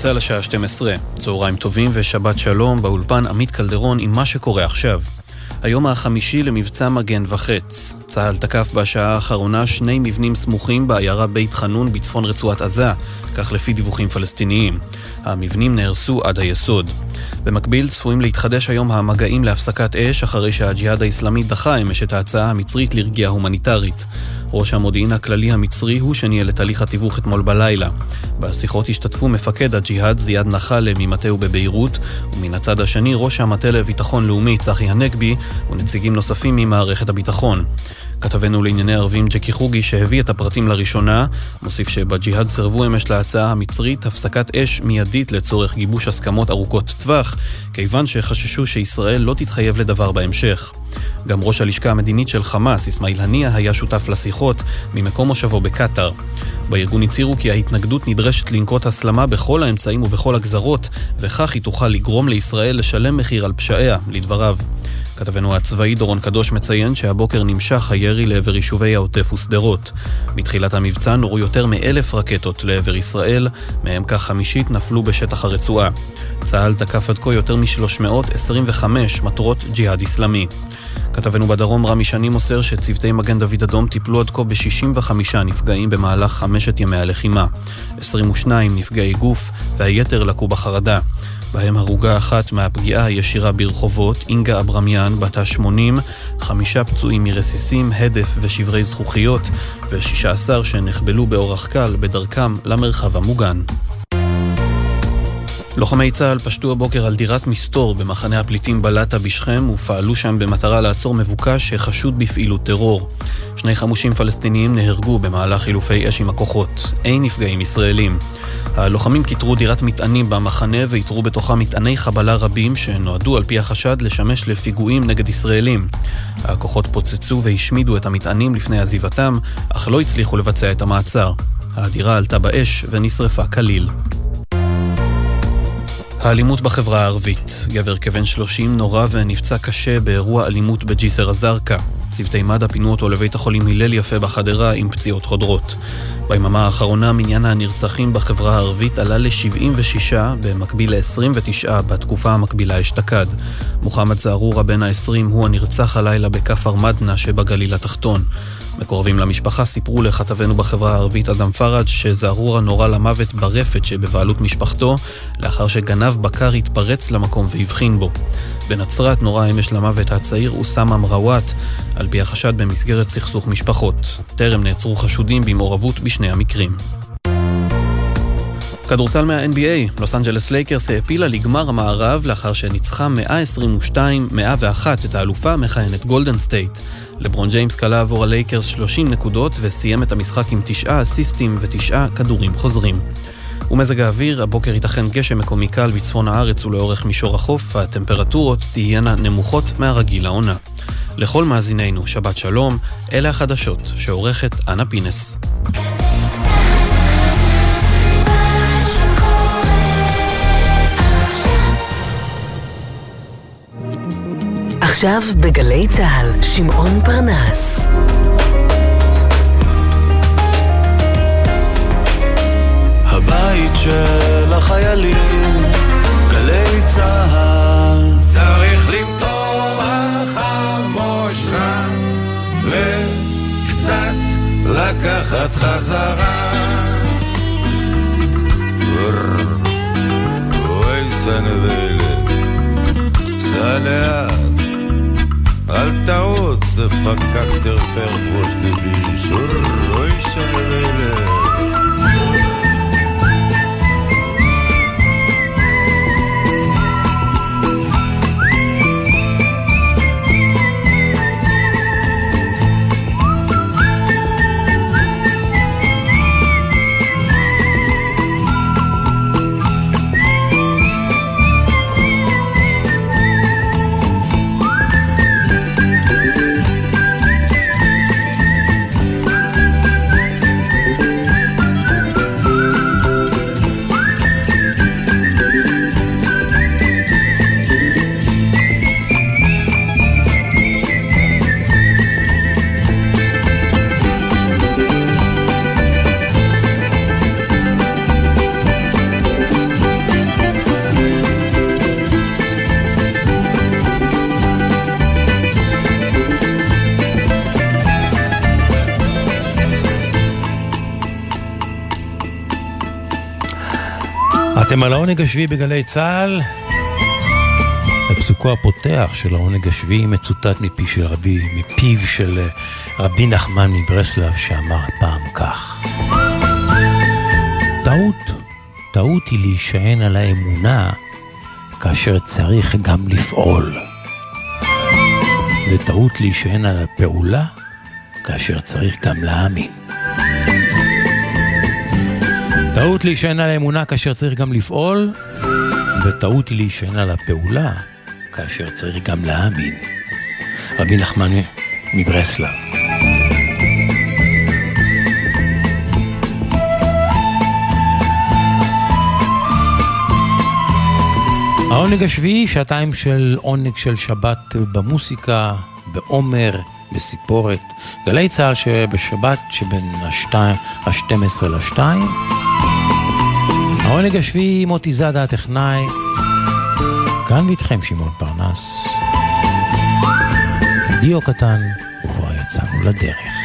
צה"ל השעה 12, צהריים טובים ושבת שלום, באולפן עמית קלדרון עם מה שקורה עכשיו. היום החמישי למבצע מגן וחץ. צה"ל תקף בשעה האחרונה שני מבנים סמוכים בעיירה בית חנון בצפון רצועת עזה, כך לפי דיווחים פלסטיניים. המבנים נהרסו עד היסוד. במקביל צפויים להתחדש היום המגעים להפסקת אש אחרי שהג'יהאד האיסלאמי דחה אמש את ההצעה המצרית לרגיעה הומניטרית. ראש המודיעין הכללי המצרי הוא שניהל את הליך התיווך אתמול בלילה. בשיחות השתתפו מפקד הג'יהאד זיאד נחלה ממטהו בביירות, ומן הצד השני ראש המטה לביטחון לאומי צחי הנגבי ונציגים נוספים ממערכת הביטחון. כתבנו לענייני ערבים ג'קי חוגי שהביא את הפרטים לראשונה, מוסיף שבג'יהאד סירבו אמש להצעה המצרית הפסקת אש מיידית לצורך גיבוש הסכמות ארוכות טווח, כיוון שחששו שישראל לא תתחייב לדבר בהמשך. גם ראש הלשכה המדינית של חמאס, אסמאעיל הנייה, היה שותף לשיחות ממקום מושבו בקטאר. בארגון הצהירו כי ההתנגדות נדרשת לנקוט הסלמה בכל האמצעים ובכל הגזרות, וכך היא תוכל לגרום לישראל לשלם מחיר על פשעיה, לדבריו. כתבנו הצבאי דורון קדוש מציין שהבוקר נמשך הירי לעבר יישובי העוטף ושדרות. מתחילת המבצע נורו יותר מאלף רקטות לעבר ישראל, מהם כחמישית נפלו בשטח הרצועה. צה"ל תקף עד כה יותר מ-325 מטרות ג'יהאד אסלאמי. כתבנו בדרום רמי שני מוסר שצוותי מגן דוד אדום טיפלו עד כה ב-65 נפגעים במהלך חמשת ימי הלחימה. 22 נפגעי גוף והיתר לקו בחרדה. בהם הרוגה אחת מהפגיעה הישירה ברחובות, אינגה אברמיאן, בת ה-80, חמישה פצועים מרסיסים, הדף ושברי זכוכיות, ו-16 שנחבלו באורח קל בדרכם למרחב המוגן. לוחמי צה"ל פשטו הבוקר על דירת מסתור במחנה הפליטים בלטה בשכם ופעלו שם במטרה לעצור מבוקש שחשוד בפעילות טרור. שני חמושים פלסטיניים נהרגו במהלך חילופי אש עם הכוחות. אין נפגעים ישראלים. הלוחמים כיתרו דירת מטענים במחנה ואיתרו בתוכה מטעני חבלה רבים שנועדו על פי החשד לשמש לפיגועים נגד ישראלים. הכוחות פוצצו והשמידו את המטענים לפני עזיבתם, אך לא הצליחו לבצע את המעצר. הדירה עלתה באש ונשרפה כליל. האלימות בחברה הערבית. גבר כבן 30 נורה ונפצע קשה באירוע אלימות בג'יסר א-זרקא. צוותי מד"א פינו אותו לבית החולים הלל יפה בחדרה עם פציעות חודרות. ביממה האחרונה מניין הנרצחים בחברה הערבית עלה ל-76, במקביל ל-29 בתקופה המקבילה אשתקד. מוחמד זערורה בן ה-20 הוא הנרצח הלילה בכפר מדנה שבגליל התחתון. מקורבים למשפחה סיפרו לכתבנו בחברה הערבית אדם פראג' שזערורה נורה למוות ברפת שבבעלות משפחתו, לאחר שגנב בקר התפרץ למקום והבחין בו. בנצרת נורה אמש למוות הצעיר אוסאמה מרוואט, על פי החשד במסגרת סכסוך משפחות. טרם נעצרו חשודים במעורבות בשני המקרים. כדורסל מה-NBA, לוס אנג'לס לייקרס העפילה לגמר המערב לאחר שניצחה 122-101 את האלופה המכהנת גולדן סטייט. לברון ג'יימס קלה עבור הלייקרס 30 נקודות וסיים את המשחק עם תשעה אסיסטים ותשעה כדורים חוזרים. ומזג האוויר, הבוקר ייתכן גשם מקומי קל בצפון הארץ ולאורך מישור החוף, הטמפרטורות תהיינה נמוכות מהרגיל לעונה. לכל מאזינינו, שבת שלום, אלה החדשות שעורכת אנה פינס. עכשיו בגלי צה"ל, שמעון פרנס. הבית של החיילים, גלי צה"ל. צריך למטור החמושך וקצת לקחת חזרה. אוי סנבלת, סע לאט, אל תעוץ, דפקקטר פרפוס דביסור, אוי סנבלת. אתם על העונג השביעי בגלי צה"ל. בפסוקו הפותח של העונג השביעי מצוטט מפי של רבי, מפיו של אה, רבי נחמן מברסלב שאמר פעם כך: טעות, טעות היא להישען על האמונה כאשר צריך גם לפעול. וטעות להישען על הפעולה כאשר צריך גם להאמין. טעות להישען על האמונה כאשר צריך גם לפעול, וטעות להישען על הפעולה כאשר צריך גם להאמין. רבי נחמן מברסלב. העונג השביעי, שעתיים של עונג של שבת במוסיקה, בעומר, בסיפורת. גלי צה"ל שבשבת שבין ה-12 ל-2. העונג השביעי, מוטי זאדה הטכנאי. כאן ואיתכם שמעון פרנס. דיו קטן, וכבר יצאנו לדרך.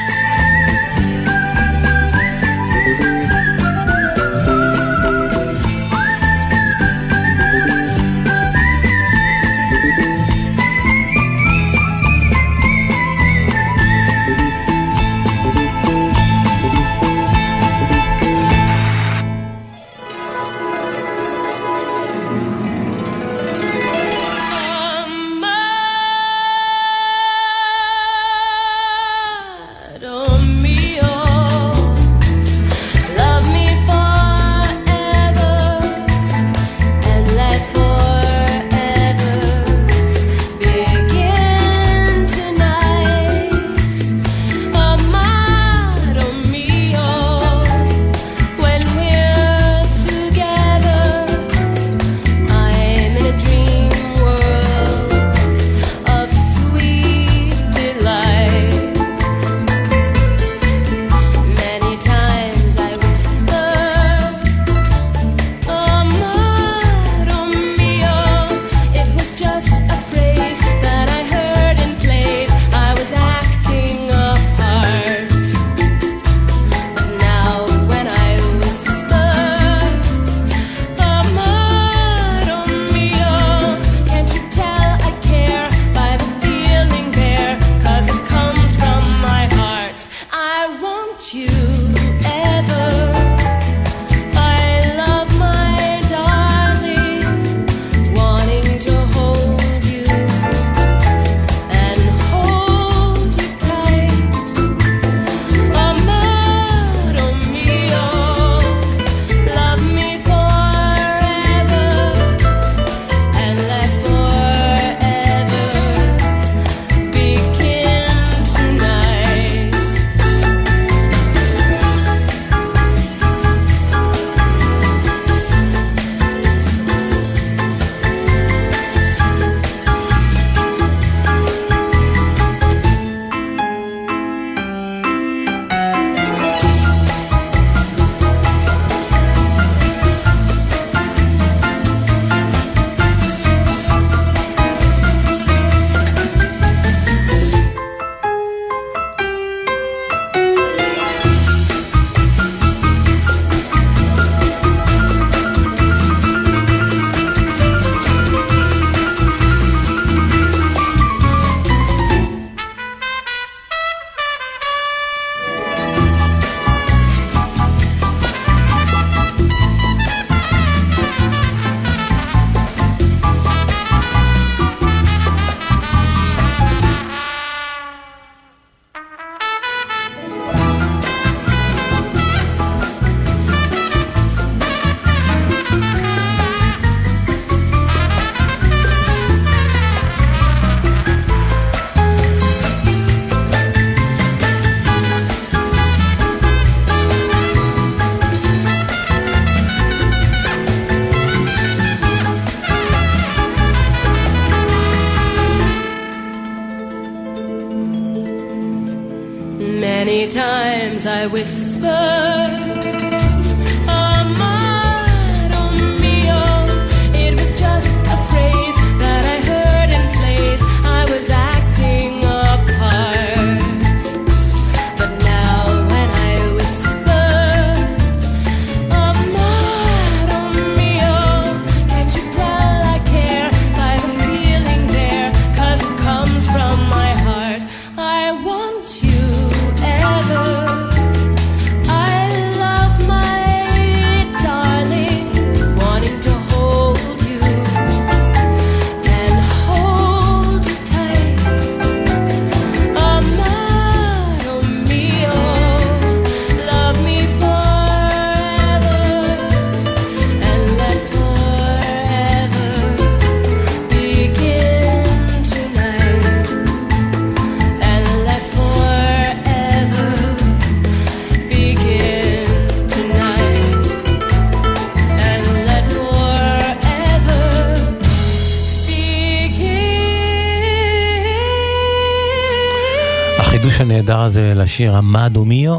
החידוש הנהדר הזה לשיר המאדו מיו,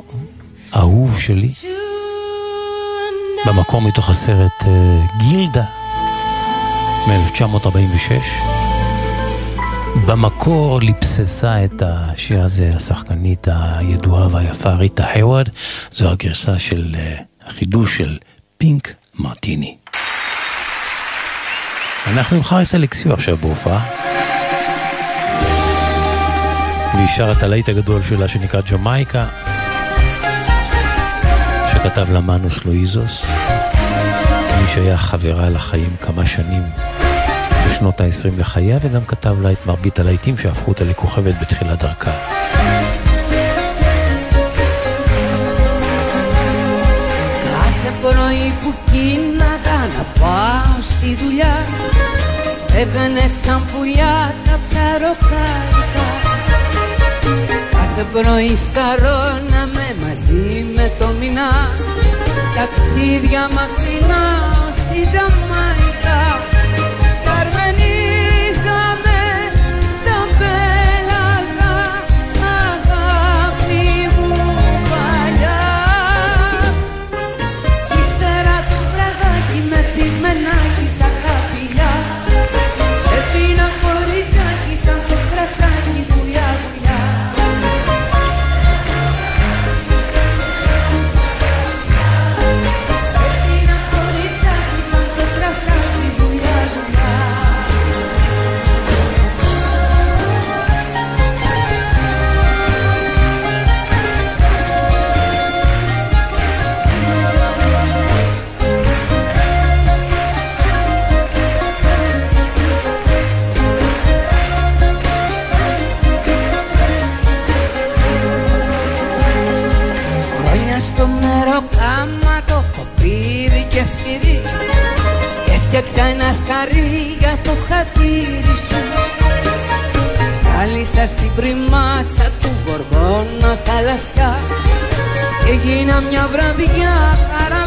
אהוב שלי, במקור מתוך הסרט uh, גילדה מ-1946. במקור ליפססה את השיר הזה השחקנית הידועה והיפה ריטה היוורד, זו הגרסה של uh, החידוש של פינק מרטיני. אנחנו עם חריס אלקסיו עכשיו בהופעה. והיא שרה את הלהיט הגדול שלה שנקרא ג'מייקה, שכתב לה מנוס לואיזוס, מי שהיה חברה לחיים כמה שנים בשנות ה-20 לחייה, וגם כתב לה את מרבית הלהיטים שהפכו אותה לכוכבת בתחילת דרכה. πρωί που κίνατα να πάω στη δουλειά Έβγαινε σαν πουλιά τα ψαροκάρικα Κάθε πρωί σκαρώναμε μαζί με το μηνά. Ταξίδια μακρινά ως τη Τζαμάικα Έφτιαξα ένα σκαρί για το χατήρι σου. Σκάλισα στην πριμάτσα του γοργόνα θαλασσιά. Και γίνα μια βραδιά καραβοκύρι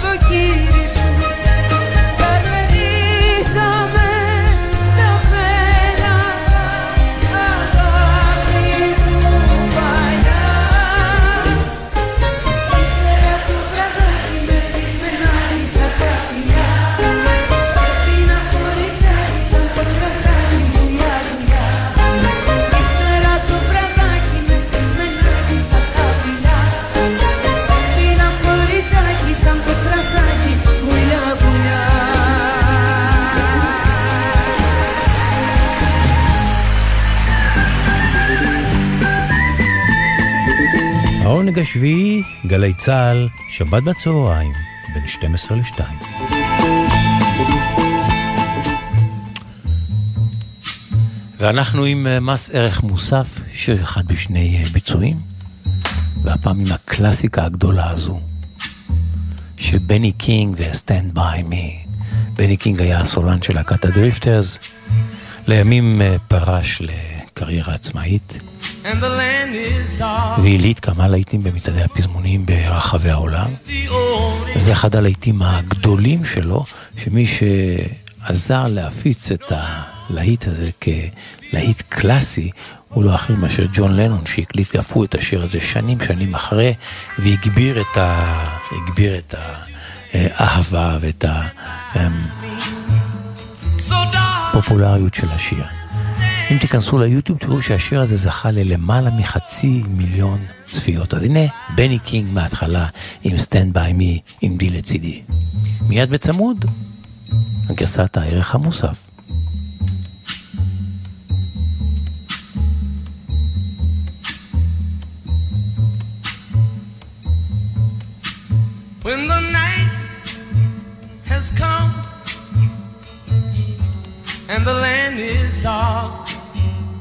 השביעי, גלי צה"ל, שבת בצהריים, בין 12 ל-2. ואנחנו עם אה, מס ערך מוסף, שיר אחד בשני אה, ביצועים, והפעם עם הקלאסיקה הגדולה הזו, של בני קינג ו-Stand by me. בני קינג היה הסולן של להקת הדריפטרס, לימים אה, פרש לקריירה עצמאית. והילית כמה להיטים במצעדי הפזמונים ברחבי העולם. וזה אחד הלהיטים הגדולים שלו, שמי שעזר להפיץ את הלהיט הזה כלהיט קלאסי, הוא לא אחר מאשר ג'ון לנון, שהקליט אף הוא את השיר הזה שנים שנים אחרי, והגביר את, ה... הגביר את האהבה ואת הפופולריות של השיר. אם תיכנסו ליוטיוב תראו שהשיר הזה זכה ללמעלה מחצי מיליון צפיות. אז הנה בני קינג מההתחלה עם Stand by me עמדי לצידי. מיד בצמוד, גרסת הערך המוסף. When the night has come and the land is dark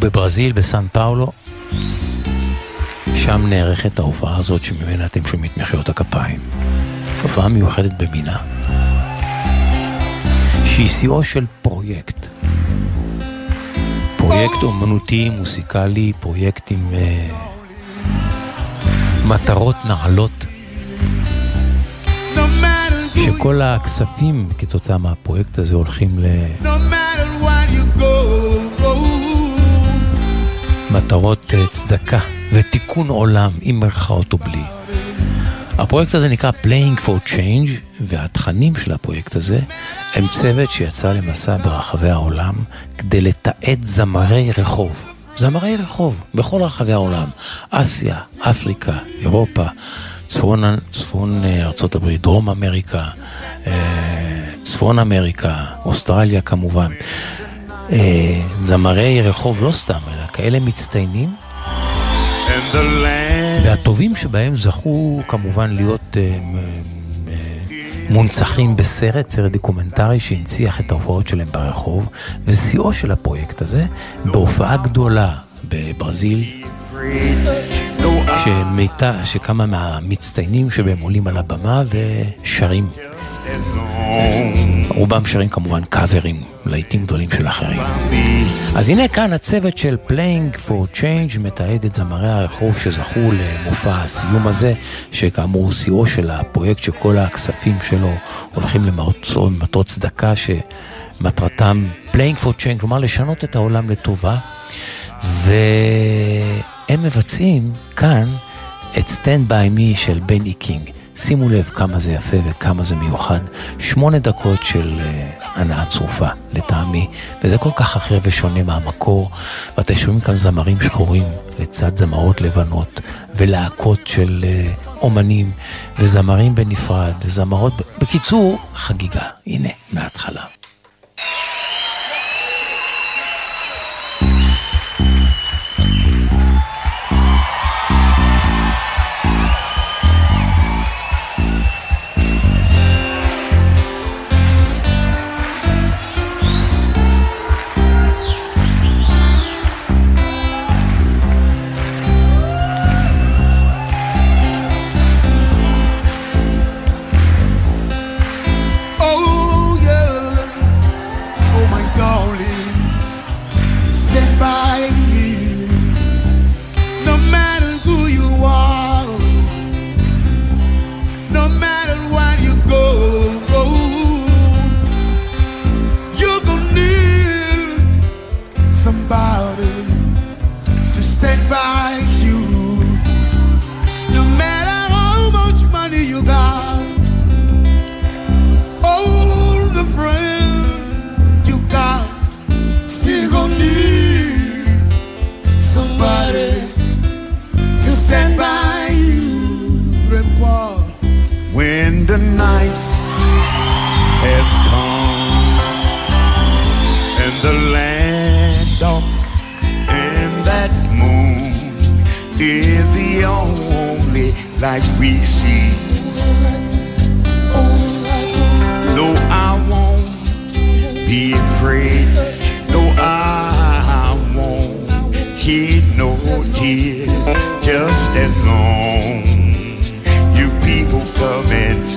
בברזיל, בסן פאולו. שם נערכת ההופעה הזאת שממנה אתם שומעים את מחיאות הכפיים. הופעה מיוחדת במינה. שהיא שיאו של פרויקט. פרויקט אומנותי, מוסיקלי, פרויקט עם uh, מטרות נעלות. שכל הכספים כתוצאה מהפרויקט הזה הולכים ל... מטרות אה, צדקה ותיקון עולם, עם מירכאות או בלי. הפרויקט הזה נקרא Playing for Change, והתכנים של הפרויקט הזה הם צוות שיצא למסע ברחבי העולם כדי לתעד זמרי רחוב. זמרי רחוב בכל רחבי העולם, אסיה, אפריקה, אירופה, צפון, צפון אה, ארצות הברית, דרום אמריקה, אה, צפון אמריקה, אוסטרליה כמובן. זמרי רחוב לא סתם, אלא כאלה מצטיינים. והטובים שבהם זכו כמובן להיות אה, מונצחים בסרט, סרט דוקומנטרי שהנציח את ההופעות שלהם ברחוב, ושיאו של הפרויקט הזה בהופעה גדולה בברזיל, שמיתה, שכמה מהמצטיינים שבהם עולים על הבמה ושרים. רובם שרים כמובן קאברים, להיטים גדולים של אחרים. אז הנה כאן הצוות של Playing for Change מתעד את זמרי הרחוב שזכו למופע הסיום הזה, שכאמור הוא שיאו של הפרויקט שכל הכספים שלו הולכים למטרות צדקה שמטרתם Playing for Change, כלומר לשנות את העולם לטובה, והם מבצעים כאן את Stand By Me של בני קינג. שימו לב כמה זה יפה וכמה זה מיוחד. שמונה דקות של uh, הנאה צרופה, לטעמי, וזה כל כך אחר ושונה מהמקור, ואתם שומעים כאן זמרים שחורים לצד זמרות לבנות, ולהקות של uh, אומנים, וזמרים בנפרד, וזמרות... בקיצור, חגיגה. הנה, מההתחלה. and the night has come, and the land of and that moon is the only light we see. Though I won't be afraid, though I won't shed no tears, just as long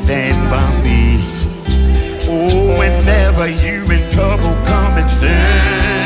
stand by me. Oh, whenever you in trouble, come and stand.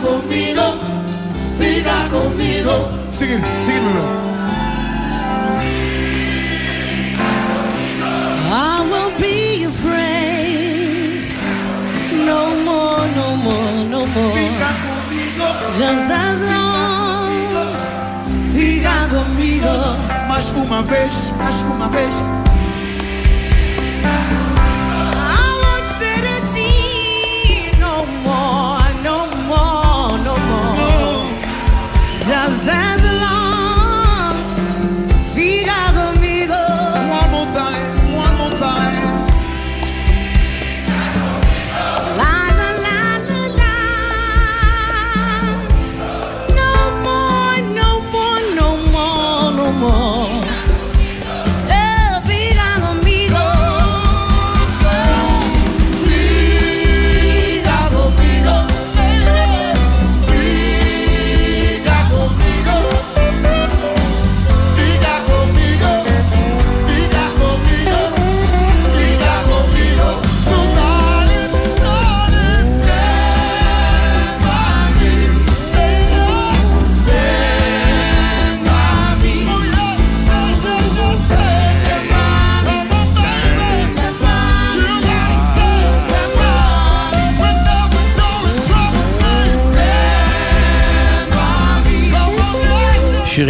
conmigo, siga conmigo. Sigue, síguelo. I won't be afraid. No more, no more, no more. Fica comigo. Just as long. Fica comigo. Mais uma vez, mais uma vez.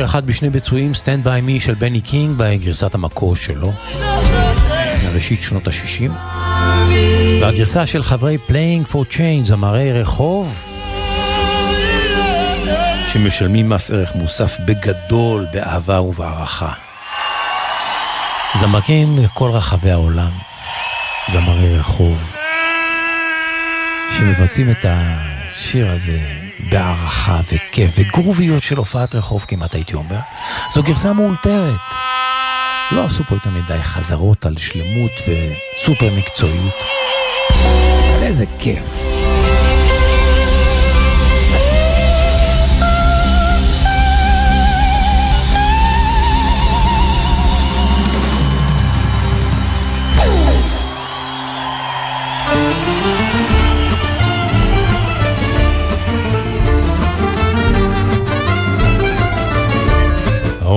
שיר אחד בשני ביצועים, Stand by me של בני קינג בגרסת המקור שלו, מראשית שנות ה-60. והגרסה של חברי Playing for Change, זמרי רחוב, שמשלמים מס ערך מוסף בגדול, באהבה ובהערכה. זמרים מכל רחבי העולם, זמרי רחוב, שמבצעים את השיר הזה בהערכה וכיף וגרוביות של הופעת רחוב כמעט הייתי אומר. זו גרסה מאולתרת. לא עשו פה יותר מדי חזרות על שלמות וסופר מקצועיות. איזה כיף.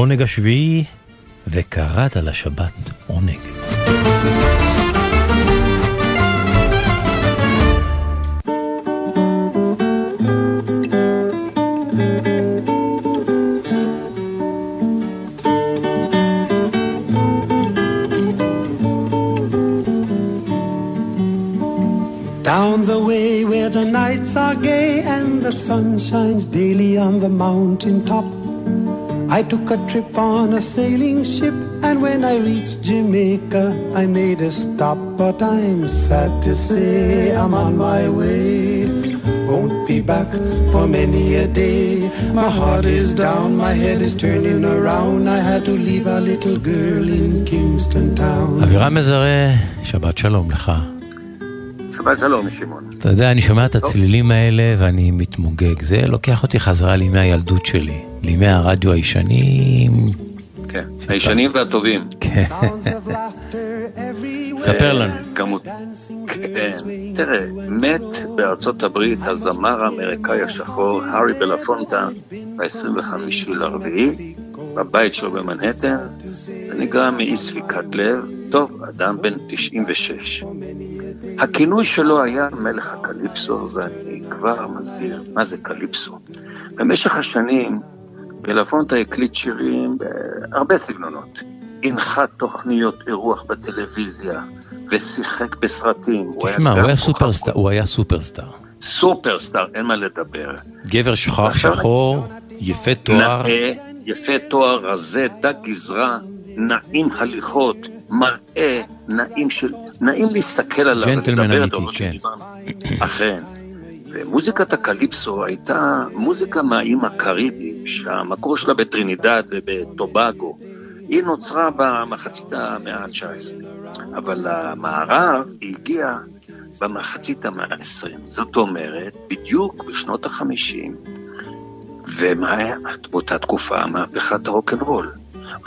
העונג השביעי, וקראת לשבת עונג. Down the way where the nights are gay and the sun shines daily on the mountain top. I took a trip on a sailing ship, and when I reached Jamaica, I made a stop. But I'm sad to say I'm on my way. Won't be back for many a day. My heart is down, my head is turning around. I had to leave a little girl in Kingston town. אבירם מזרה, שבת שלום לך. שבת שלום, שמעון. אתה יודע, אני שומע את הצלילים האלה ואני מתמוגג. זה לוקח אותי חזרה לימי הילדות שלי, לימי הרדיו הישנים. כן, הישנים והטובים. כן. ספר לנו. כמות. כן, תראה, מת בארצות הברית הזמר האמריקאי השחור הארי בלפונטה ב-25 לרביעי, בבית שלו במנהטן, ונגרם מאי ספיקת לב, טוב, אדם בן 96. הכינוי שלו היה מלך הקליפסו, ואני כבר מסביר מה זה קליפסו. במשך השנים, בלפונטה הקליט שירים בהרבה סגנונות. הנחה תוכניות אירוח בטלוויזיה, ושיחק בסרטים. תשמע, הוא היה סופרסטאר, הוא היה סופרסטאר. סופרסטאר, אין מה לדבר. גבר שחור, שחור, יפה תואר. נאה, יפה תואר, רזה, דק גזרה, נעים הליכות, מראה, נעים של... נעים להסתכל עליו. ג'נטלמן אמיתי, כן. אכן. ומוזיקת הקליפסו הייתה מוזיקה מהאיים הקריביים, שהמקור שלה בטרינידד ובטובגו. היא נוצרה במחצית המאה ה-19, אבל למערב היא הגיעה במחצית המאה ה-20. זאת אומרת, בדיוק בשנות ה-50, ומה היה באותה תקופה? מהפכת הרוקנרול.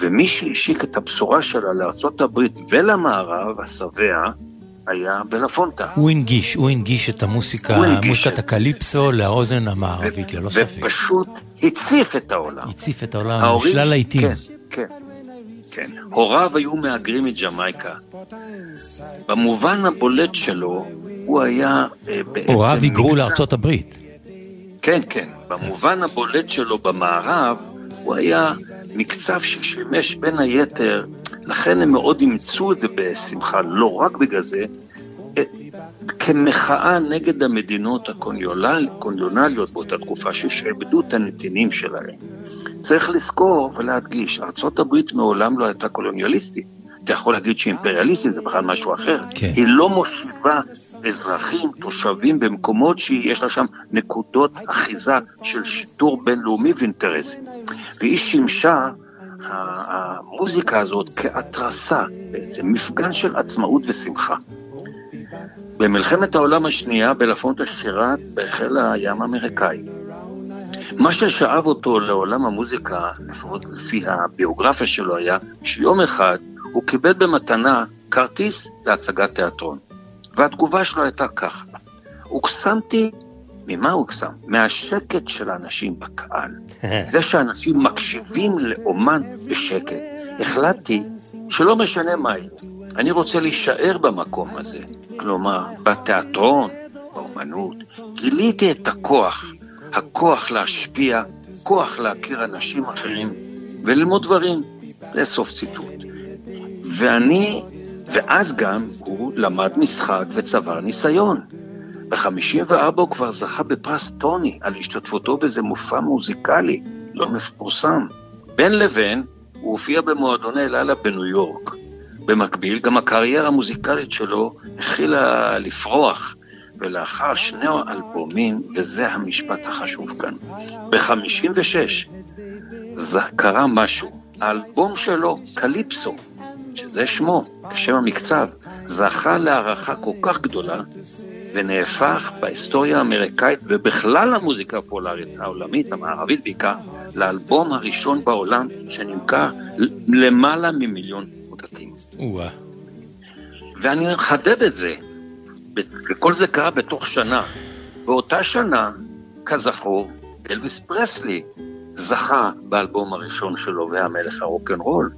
ומי שהשיק את הבשורה שלה הברית ולמערב, השבע, היה בלפונטה. הוא הנגיש, הוא הנגיש את המוסיקה, זה. הקליפסו לאוזן המערבית, ללא ספק. ופשוט הציף את העולם. הציף את העולם, ההורים שלל ש- לעיתים. כן, כן, כן. הוריו היו מהגרים מג'מייקה. במובן הבולט שלו, הוא היה אה, בעצם... הוריו היגרו לארצות הברית. כן, כן. במובן הבולט שלו במערב, הוא היה מקצב ששימש בין היתר, לכן הם מאוד אימצו את זה בשמחה, לא רק בגלל זה, אה, כמחאה נגד המדינות הקולוניאליות באותה תקופה, ששעבדו את הנתינים שלהם. צריך לזכור ולהדגיש, הברית מעולם לא הייתה קולוניאליסטית. אתה יכול להגיד שהיא אימפריאליסטית, זה בכלל משהו אחר. כן. היא לא מושיבה אזרחים, תושבים, במקומות שיש לה שם נקודות אחיזה של שיטור בינלאומי ואינטרסים. והיא שימשה, המוזיקה הזאת, כהתרסה בעצם, מפגן של עצמאות ושמחה. במלחמת העולם השנייה בלפונטה שירת בחיל הים האמריקאי. מה ששאב אותו לעולם המוזיקה, לפחות לפי הביוגרפיה שלו, היה שיום אחד הוא קיבל במתנה כרטיס להצגת תיאטרון. והתגובה שלו הייתה ככה: הוקסמתי, ממה הוקסם? מהשקט של האנשים בקהל. זה שאנשים מקשיבים לאומן בשקט. החלטתי שלא משנה מה יהיה, אני רוצה להישאר במקום הזה. כלומר, בתיאטרון, באומנות, גיליתי את הכוח, הכוח להשפיע כוח להכיר אנשים אחרים וללמוד דברים. זה סוף ציטוט. ואני, ואז גם הוא למד משחק וצבר ניסיון. ב-54 הוא כבר זכה בפרס טוני על השתתפותו באיזה מופע מוזיקלי לא מפורסם. בין לבין, הוא הופיע במועדוני לילה בניו יורק. במקביל, גם הקריירה המוזיקלית שלו החלה לפרוח, ולאחר שני אלבומים, וזה המשפט החשוב כאן, ב-56 קרה משהו. האלבום שלו, קליפסו, שזה שמו, כשם המקצב, זכה להערכה כל כך גדולה, ונהפך בהיסטוריה האמריקאית ובכלל המוזיקה הפולרית העולמית, המערבית בעיקר, לאלבום הראשון בעולם שנמכר למעלה ממיליון. או-אה. ואני מחדד את זה, וכל זה קרה בתוך שנה. באותה שנה, כזכור, אלוויס פרסלי זכה באלבום הראשון שלו והמלך הרוקנרול.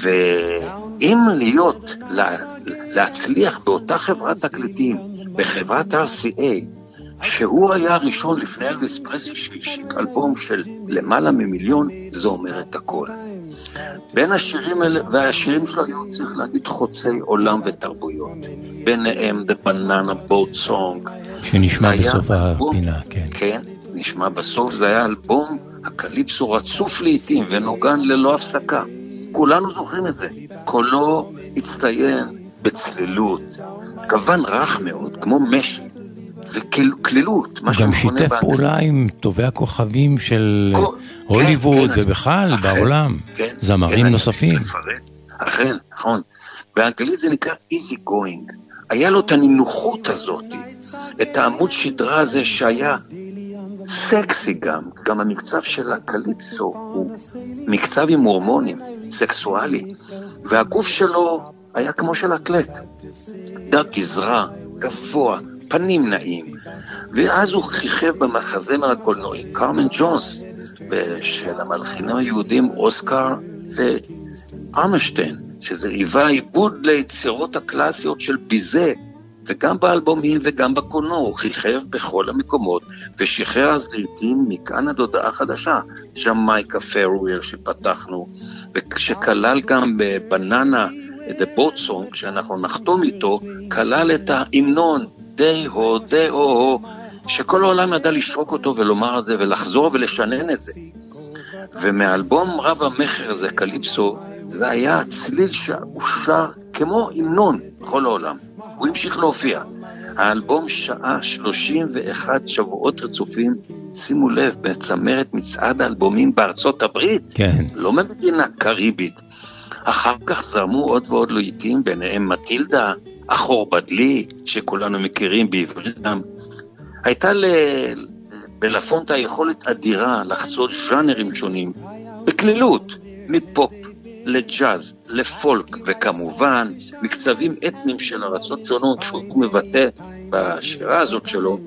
ואם להיות, לה, להצליח באותה חברת תקליטים, בחברת RCA, שהוא היה הראשון לפני אלוויס פרסלי שהשיק אלבום של למעלה ממיליון, זה אומר את הכל. בין השירים האלה, והשירים שלו היו צריך להגיד חוצי עולם ותרבויות. ביניהם The Banana Boat Song. שנשמע בסוף אלבום- הפינה, כן. כן, נשמע בסוף, זה היה אלבום הקליפסו רצוף לעיתים ונוגן ללא הפסקה. כולנו זוכרים את זה. קולו הצטיין בצלילות, כוון רך מאוד, כמו משי, וקלילות, מה הוא גם שמכונה שיתף. פעולה עם טובי הכוכבים של כל- הוליווד כן, כן, ובכלל אכן, בעולם. כן, זמרים כן, נוספים. אכן, נכון. באנגלית זה נקרא easy going. היה לו את הנינוחות הזאת, את העמוד שדרה הזה שהיה סקסי גם, גם המקצב של הקליפסו הוא מקצב עם הורמונים, סקסואלי, והגוף שלו היה כמו של אתלט. דק גזרה, גבוה, פנים נעים, ואז הוא כיכב במחזמר הקולנועי קרמן ג'ונס, של המלחינים היהודים אוסקר ואמרשטיין, שזה היווה עיבוד ליצירות הקלאסיות של ביזה, וגם באלבומים וגם בקולנוע, הוא כיכב בכל המקומות, ושחרר אז לעיתים מכאן עד הודעה חדשה, ג'מייקה פרוויר שפתחנו, ושכלל גם בבננה, את הבוט סונג, שאנחנו נחתום איתו, כלל את ההמנון, די הו, די הו הו, שכל העולם ידע לשרוק אותו ולומר את זה ולחזור ולשנן את זה. ומהאלבום רב המכר הזה, קליפסו, זה היה צליל שהוא שר כמו המנון בכל העולם. הוא המשיך להופיע. האלבום שעה 31 שבועות רצופים, שימו לב, בצמרת מצעד האלבומים בארצות הברית, כן. לא ממדינה קריבית. אחר כך זרמו עוד ועוד לעיתים, ביניהם מטילדה, אחור בדלי, שכולנו מכירים בעברית גם. הייתה ל... בלפונטה יכולת אדירה לחצות ז'אנרים שונים, בקלילות, מפופ לג'אז, לפולק, וכמובן, מקצבים אתניים של ארצות שונות, שהוא מבטא בשירה הזאת שלו,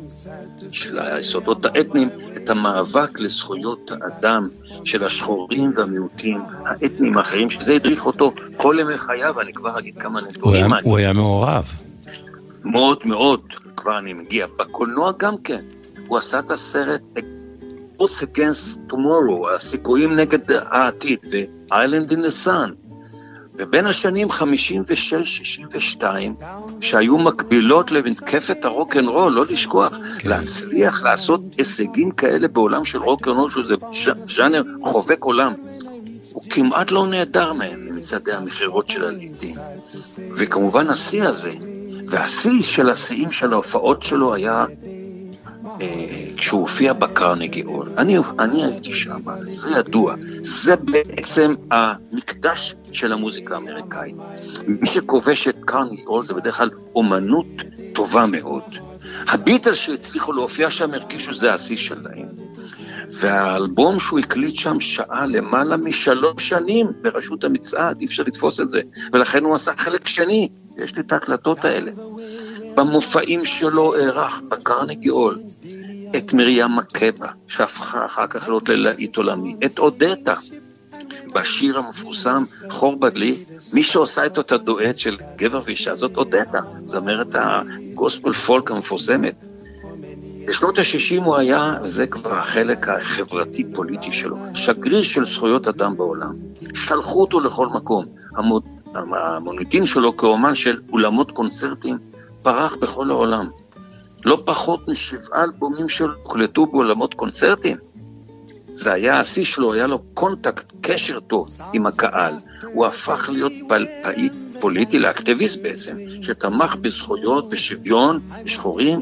של היסודות האתניים, את המאבק לזכויות האדם של השחורים והמיעוטים האתניים האחרים, שזה הדריך אותו כל ימי חייו, אני כבר אגיד כמה הוא נתונים. הוא היה מעורב. מאוד מאוד, כבר אני מגיע. בקולנוע גם כן. הוא עשה את הסרט What's Against Tomorrow, הסיכויים נגד העתיד, ו-Island in the Sun. ובין השנים 56-62, שהיו מקבילות למתקפת הרוקנרול, לא לשכוח, כן. להצליח לעשות הישגים כאלה בעולם של רוקנרול, שזה ז'אנר חובק עולם. הוא כמעט לא נעדר מהם, ממצעדי המכירות של הלעיתים. וכמובן השיא הזה, והשיא של השיאים של ההופעות שלו היה כשהוא הופיע בקרנגי הול. אני, אני הייתי שם, זה ידוע. זה בעצם המקדש של המוזיקה האמריקאית. מי שכובש את קרנגי הול זה בדרך כלל אומנות טובה מאוד. הביטל שהצליחו להופיע שם הרגישו זה השיא שלהם. והאלבום שהוא הקליט שם שעה למעלה משלוש שנים בראשות המצעד, אי אפשר לתפוס את זה. ולכן הוא עשה חלק שני, יש לי את ההקלטות האלה. במופעים שלו אירח בקרנגי הול את מרים מקבה, שהפכה אחר כך להיות ללהיט עולמי, את אודטה, בשיר המפורסם חור בדלי, מי שעושה איתו את הדואט של גבר ואישה זאת אודטה, זמרת הגוספל פולק המפורסמת. בשנות ה-60 הוא היה, וזה כבר החלק החברתי-פוליטי שלו, שגריר של זכויות אדם בעולם. שלחו אותו לכל מקום. המוניטין שלו כאומן של אולמות קונצרטים פרח בכל העולם. לא פחות משבעה אלבומים שלו הוקלטו באולמות קונצרטים. זה היה השיא שלו, היה לו contact, קשר טוב עם הקהל. הוא הפך להיות פעיל פוליטי, לאקטיביסט בעצם, שתמך בזכויות ושוויון לשחורים,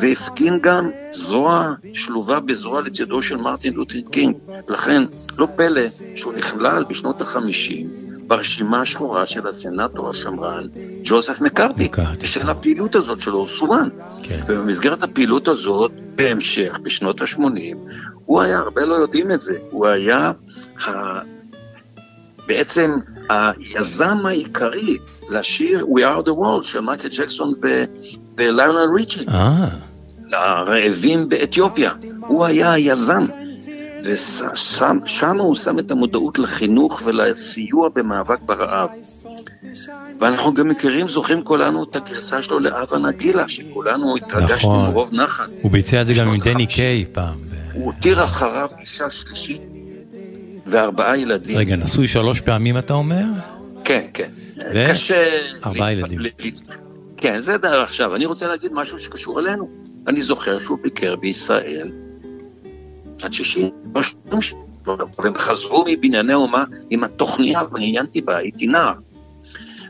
והפגין גם זרוע שלובה בזרוע לצידו של מרטין לותר קינג. לכן, לא פלא שהוא נכלל בשנות החמישים ברשימה השחורה של הסנאטור השמרן ג'וזף מקארתי, מקארתי. בשל הפעילות הזאת שלו, הוא סומן. כן. ובמסגרת הפעילות הזאת, בהמשך, בשנות ה-80, הוא היה, הרבה לא יודעים את זה, הוא היה ה... בעצם היזם העיקרי לשיר We are the world של מייקל ג'קסון ו- וליונל ריצ'י, אה, לרעבים באתיופיה. הוא היה היזם. ושם הוא שם את המודעות לחינוך ולסיוע במאבק ברעב. ואנחנו גם מכירים, זוכרים כולנו את הגרסה שלו לאבה נגילה, שכולנו התרגשנו נכון. מרוב נחת. הוא ביצע את זה גם עם דני ה-50. קיי פעם. הוא הותיר אחריו אישה שלישית וארבעה ילדים. רגע, נשוי שלוש פעמים אתה אומר? כן, כן. ו- קשה... ארבעה ילדים. ל- כן, זה דבר עכשיו. אני רוצה להגיד משהו שקשור אלינו. אני זוכר שהוא ביקר בישראל עד 60, בשנים שלו, והם חזרו מבנייני האומה עם התוכניה, ואני עיינתי בה, הייתי נער.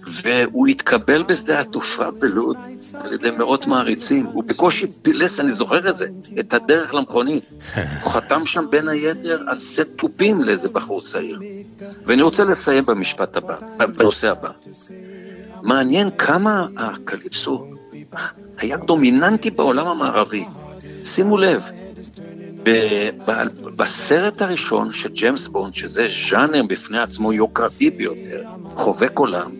והוא התקבל בשדה התעופה בלוד על ידי מאות מעריצים. הוא בקושי פילס, אני זוכר את זה, את הדרך למכונית. הוא חתם שם בין היתר על סט תופים לאיזה בחור צעיר. ואני רוצה לסיים במשפט הבא, בנושא הבא. מעניין כמה הקליפסו היה דומיננטי בעולם המערבי. שימו לב, בסרט הראשון של ג'יימס בונד, שזה ז'אנר בפני עצמו יוקרתי ביותר, חובק עולם,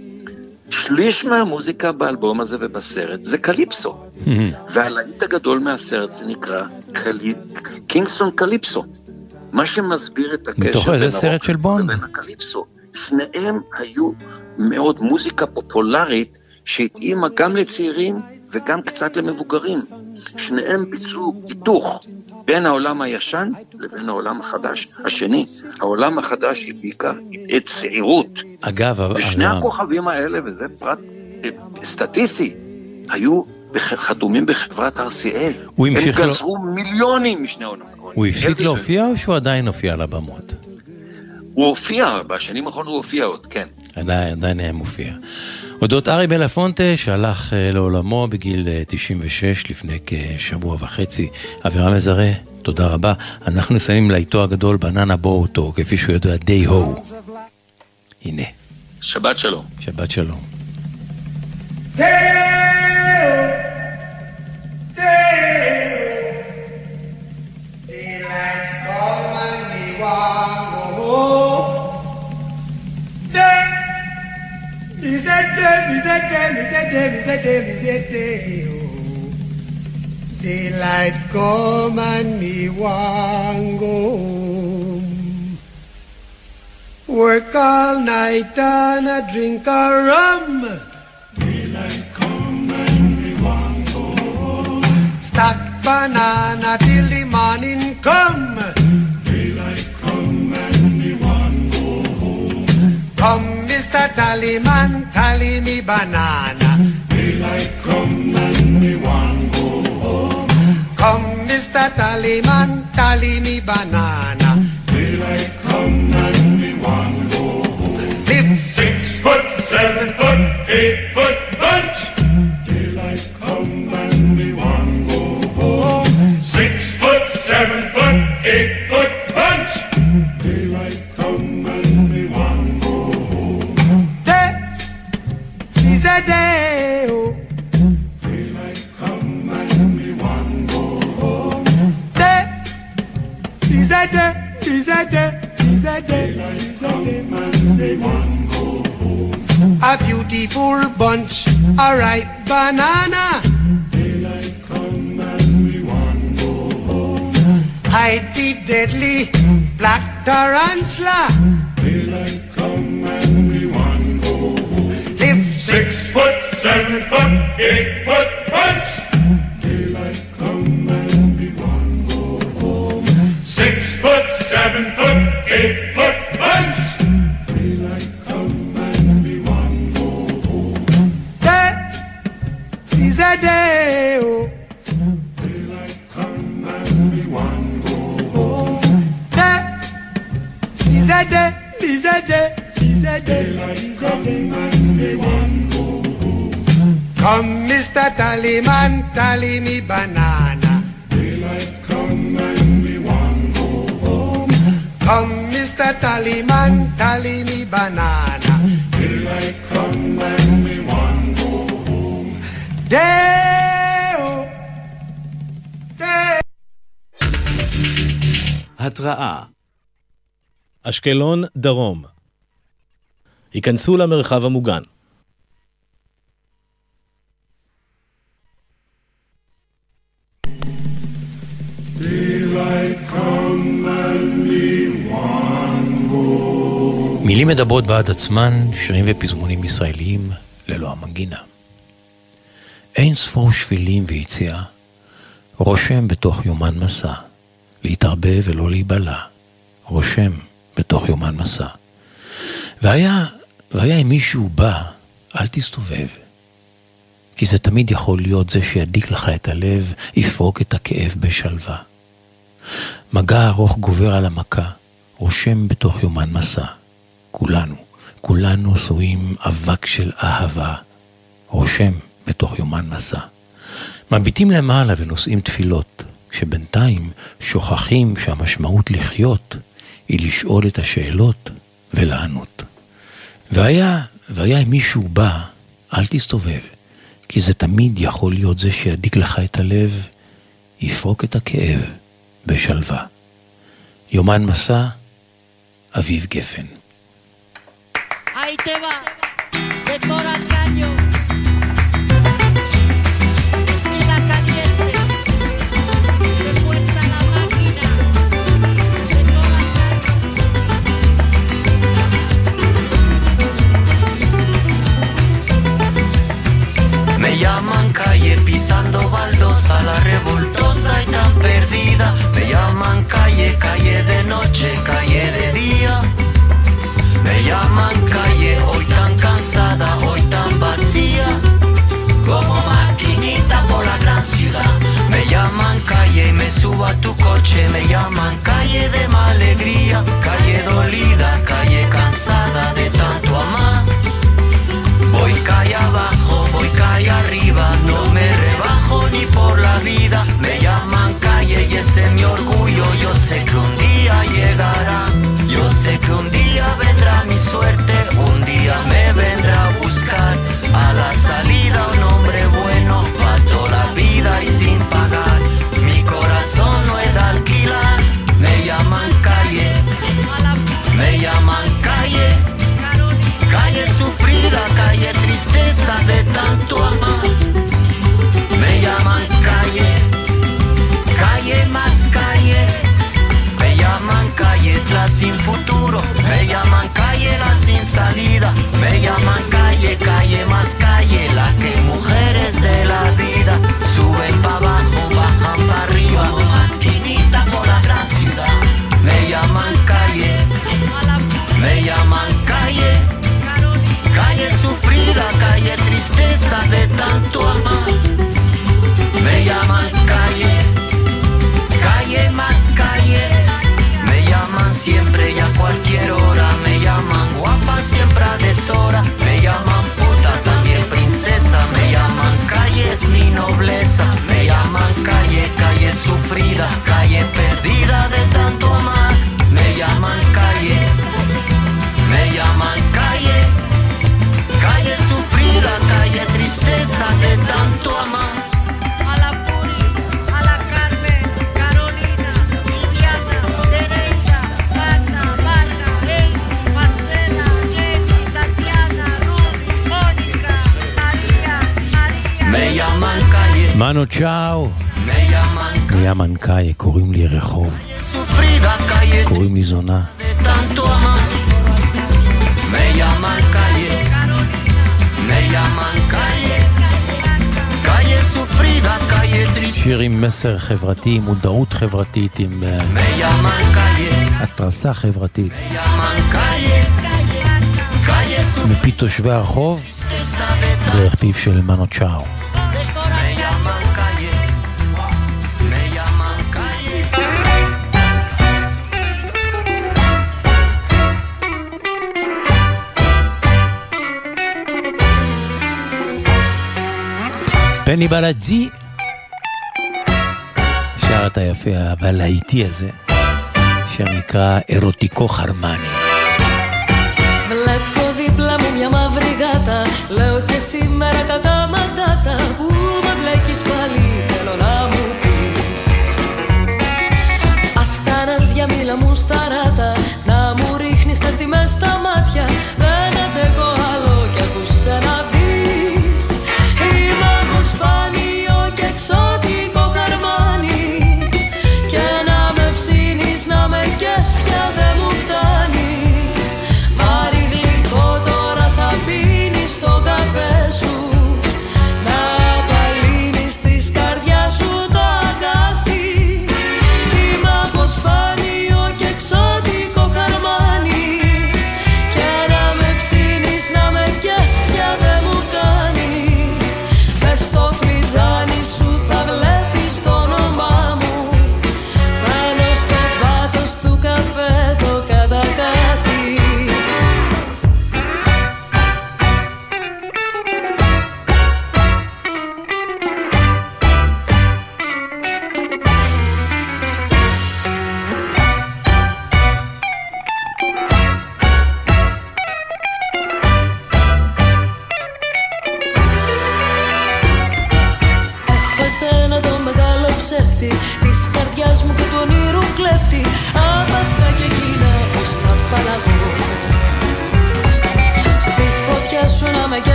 שליש מהמוזיקה באלבום הזה ובסרט זה קליפסו. והלהיט הגדול מהסרט זה נקרא קלי... קינגסטון קליפסו. מה שמסביר את הקשר סרט הרוק? לבין הקליפסו. שניהם היו מאוד מוזיקה פופולרית שהתאימה גם לצעירים וגם קצת למבוגרים. שניהם ביצעו היתוך בין העולם הישן לבין העולם החדש השני. העולם החדש הביקה את צעירות. אגב, ושני אבל- הכוכבים האלה, וזה פרט אה, סטטיסטי, היו חתומים בחברת RCA. הוא המשיך הם גזרו מיליונים משני עולם. הוא הפסיק להופיע או שהוא עדיין הופיע על הבמות? הוא הופיע, בשנים האחרונות הוא הופיע עוד, כן. עדיין, עדיין היה מופיע. אודות ארי בלפונטה שהלך אה, לעולמו בגיל אה, 96 לפני כשבוע וחצי. אבירם מזרה, תודה רבה. אנחנו נסיים לאיתו הגדול בננה בוט, או כפי שהוא יודע, די הו. הנה, שבת שלום. שבת שלום. Oh. Daylight come and me want go home. Work all night and a drink a rum. Daylight come and me want go home. Stack banana till the morning come. Come, Mr. Tallyman, tally me banana. Daylight come and me want go home. Come, Mr. Tallyman, tally me banana. Daylight come and me want go home. Live six foot, seven foot, eight foot A bunch, a ripe banana. Daylight come and we want go home. Hide the deadly black tarantula. Daylight come and we want go home. Live six foot, seven foot, eight foot bunch. sister Tally man, Tally me banana. Daylight come and we want go home. Come, Mr. Tally man, Tally me banana. Daylight come and we want go home. Day -oh. day התראה אשקלון, דרום. היכנסו למרחב המוגן. מילים מדברות בעד עצמן, שירים ופזמונים ישראליים ללא המנגינה. אין ספור שבילים ויציאה, רושם בתוך יומן מסע, להתערבב ולא להיבלע, רושם בתוך יומן מסע. והיה, והיה אם מישהו בא, אל תסתובב. כי זה תמיד יכול להיות זה שידיק לך את הלב, יפרוק את הכאב בשלווה. מגע ארוך גובר על המכה, רושם בתוך יומן מסע. כולנו, כולנו שרויים אבק של אהבה, רושם בתוך יומן מסע. מביטים למעלה ונושאים תפילות, שבינתיים שוכחים שהמשמעות לחיות היא לשאול את השאלות ולענות. והיה, והיה אם מישהו בא, אל תסתובב, כי זה תמיד יכול להיות זה שידיק לך את הלב, יפרוק את הכאב בשלווה. יומן מסע, אביב גפן. 相手は。מסר חברתי, עם מודעות חברתית, עם אה, התרסה חברתית. מפי תושבי הרחוב, דרך פיו של מנו צ'או. פני בלאדזי, הסרט היפה והלהיטי הזה, שנקרא אירוטיקו חרמני. Βλέπω δίπλα μου μια μαύρη γάτα Λέω και σήμερα κακό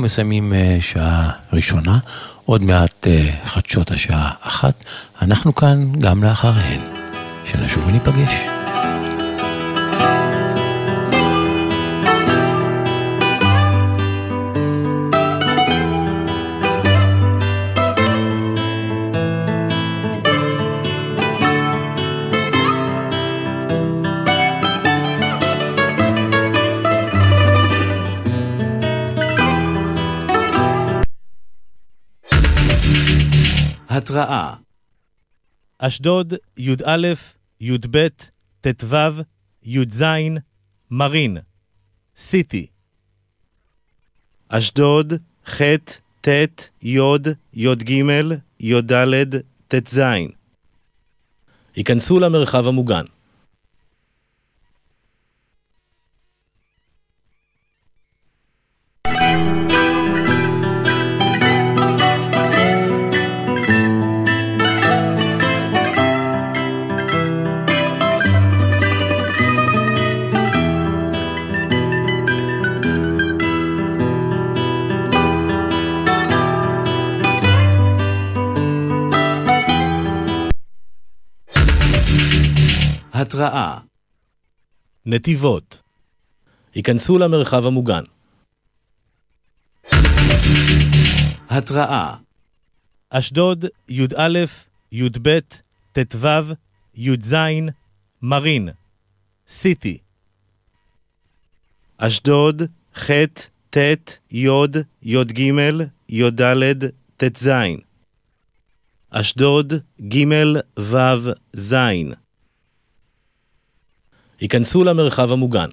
אנחנו מסיימים אה, שעה ראשונה, עוד מעט אה, חדשות השעה אחת. אנחנו כאן גם לאחריהן. שנשוב וניפגש. אשדוד, י"א, י"ב, ט"ו, י"ז, מרין, סיטי. אשדוד, ח', ט', י', י"ג, י"ד, ט"ז. היכנסו למרחב המוגן. התראה נתיבות היכנסו למרחב המוגן. התראה אשדוד, י"א, י"ב, ט"ו, י"ז, מרין, סיטי. אשדוד, ח', ט', י', י"ג, י"ד, ט"ז. אשדוד, ג', ו', ז'. היכנסו למרחב המוגן.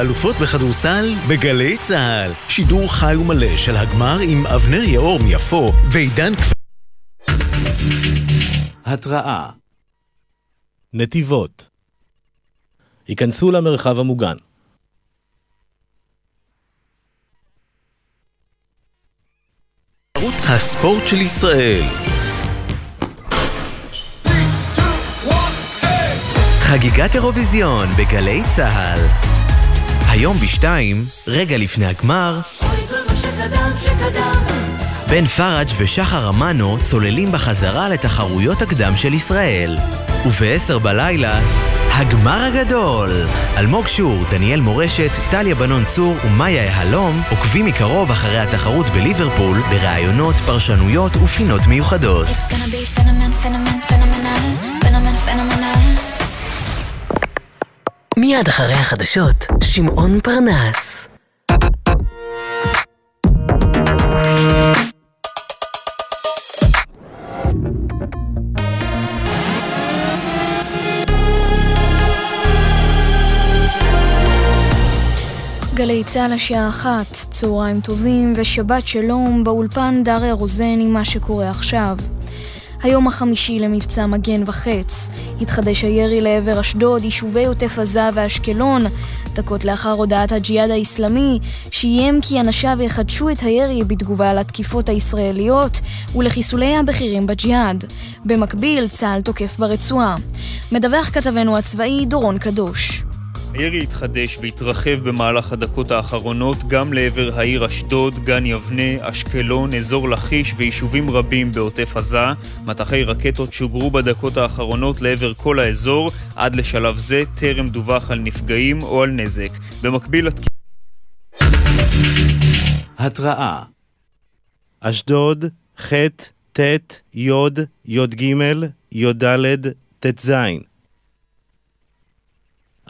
האלופות בכדורסל בגלי צה"ל. שידור חי ומלא של הגמר עם אבנר יאור מיפו ועידן כפ... התראה נתיבות היכנסו למרחב המוגן. ערוץ הספורט של ישראל. חגיגת אירוויזיון בגלי צה"ל. היום בשתיים, רגע לפני הגמר. בן פראג' ושחר אמנו צוללים בחזרה לתחרויות הקדם של ישראל. וב-10 בלילה, הגמר הגדול! אלמוג שור, דניאל מורשת, טליה בנון צור ומאיה יהלום עוקבים מקרוב אחרי התחרות בליברפול בראיונות, פרשנויות ופינות מיוחדות. It's gonna be phenomen, phenomen, phenomenal, phenomen, מיד אחרי החדשות, שמעון פרנס. גלי צה"ל השעה אחת, צהריים טובים ושבת שלום, באולפן דריה רוזן עם מה שקורה עכשיו. היום החמישי למבצע מגן וחץ. התחדש הירי לעבר אשדוד, יישובי עוטף עזה ואשקלון. דקות לאחר הודעת הג'יהאד האיסלאמי, שאיים כי אנשיו יחדשו את הירי בתגובה לתקיפות הישראליות ולחיסולי הבכירים בג'יהאד. במקביל, צה"ל תוקף ברצועה. מדווח כתבנו הצבאי דורון קדוש. הירי התחדש והתרחב במהלך הדקות האחרונות גם לעבר העיר אשדוד, גן יבנה, אשקלון, אזור לכיש ויישובים רבים בעוטף עזה. מטחי רקטות שוגרו בדקות האחרונות לעבר כל האזור, עד לשלב זה טרם דווח על נפגעים או על נזק. במקביל. התראה אשדוד, ח', ט', י', י"ג, י"ד, ט"ז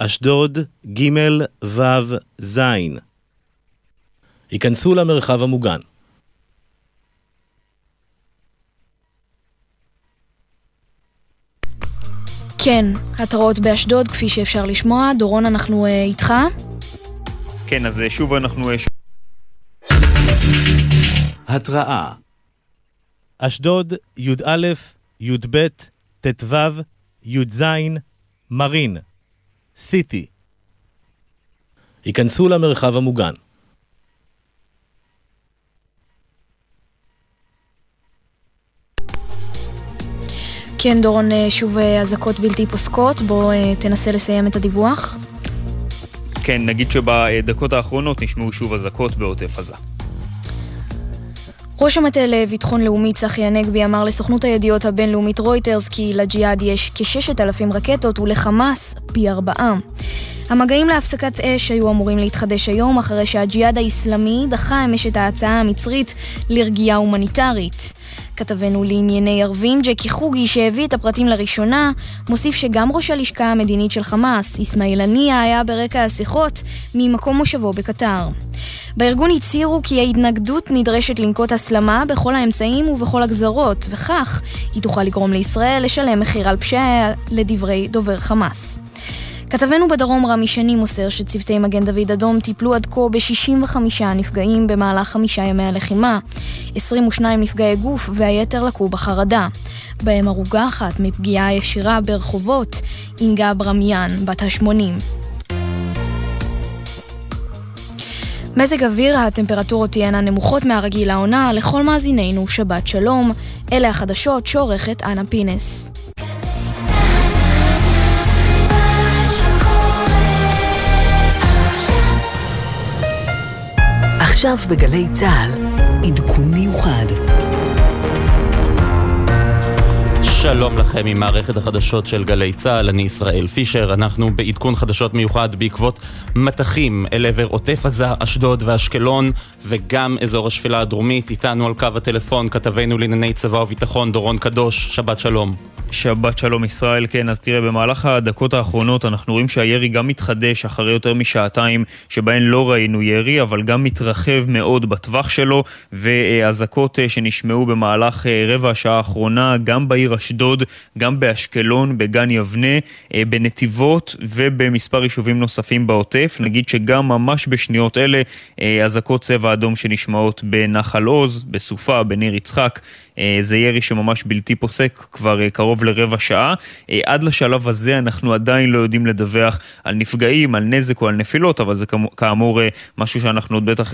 אשדוד, ג', ו', ז'. היכנסו למרחב המוגן. כן, התראות באשדוד, כפי שאפשר לשמוע. דורון, אנחנו אה, איתך. כן, אז אה, שוב אנחנו... אה, ש- התראה אשדוד, י"א, י"ב, ט"ו, י"ז, מרין. סיטי. היכנסו למרחב המוגן. כן, דורון, אה, שוב אה, אזעקות בלתי פוסקות. בוא אה, תנסה לסיים את הדיווח. כן, נגיד שבדקות האחרונות נשמעו שוב אזעקות בעוטף עזה. ראש המטה לביטחון לאומי צחי הנגבי אמר לסוכנות הידיעות הבינלאומית רויטרס כי לג'יהאד יש כ-6,000 רקטות ולחמאס פי ארבעה. המגעים להפסקת אש היו אמורים להתחדש היום אחרי שהג'יהאד האיסלאמי דחה אמש את ההצעה המצרית לרגיעה הומניטרית. כתבנו לענייני ערבים, ג'קי חוגי, שהביא את הפרטים לראשונה, מוסיף שגם ראש הלשכה המדינית של חמאס, אסמאעיל הנייה, היה ברקע השיחות ממקום מושבו בקטר. בארגון הצהירו כי ההתנגדות נדרשת לנקוט הסלמה בכל האמצעים ובכל הגזרות, וכך היא תוכל לגרום לישראל לשלם מחיר על פשעיה לדברי דובר חמאס. כתבנו בדרום רמי שני מוסר שצוותי מגן דוד אדום טיפלו עד כה ב-65 נפגעים במהלך חמישה ימי הלחימה, 22 נפגעי גוף והיתר לקו בחרדה. בהם הרוגה אחת מפגיעה ישירה ברחובות, אינגה ברמיאן, בת ה-80. מזג אוויר, הטמפרטורות תהיינה נמוכות מהרגיל לעונה, לכל מאזינינו שבת שלום. אלה החדשות שעורכת אנה פינס. עכשיו בגלי צה"ל, עדכון מיוחד. שלום לכם ממערכת החדשות של גלי צה"ל, אני ישראל פישר, אנחנו בעדכון חדשות מיוחד בעקבות מטחים אל עבר עוטף עזה, אשדוד ואשקלון וגם אזור השפלה הדרומית, איתנו על קו הטלפון כתבנו לענייני צבא וביטחון דורון קדוש, שבת שלום. שבת שלום ישראל, כן, אז תראה, במהלך הדקות האחרונות אנחנו רואים שהירי גם מתחדש אחרי יותר משעתיים שבהן לא ראינו ירי, אבל גם מתרחב מאוד בטווח שלו, ואזעקות אה, שנשמעו במהלך אה, רבע השעה האחרונה, גם בעיר אשדוד, גם באשקלון, בגן יבנה, אה, בנתיבות ובמספר יישובים נוספים בעוטף. נגיד שגם ממש בשניות אלה אזעקות צבע אדום שנשמעות בנחל עוז, בסופה, בניר יצחק. זה ירי שממש בלתי פוסק כבר קרוב לרבע שעה. עד לשלב הזה אנחנו עדיין לא יודעים לדווח על נפגעים, על נזק או על נפילות, אבל זה כאמור משהו שאנחנו עוד בטח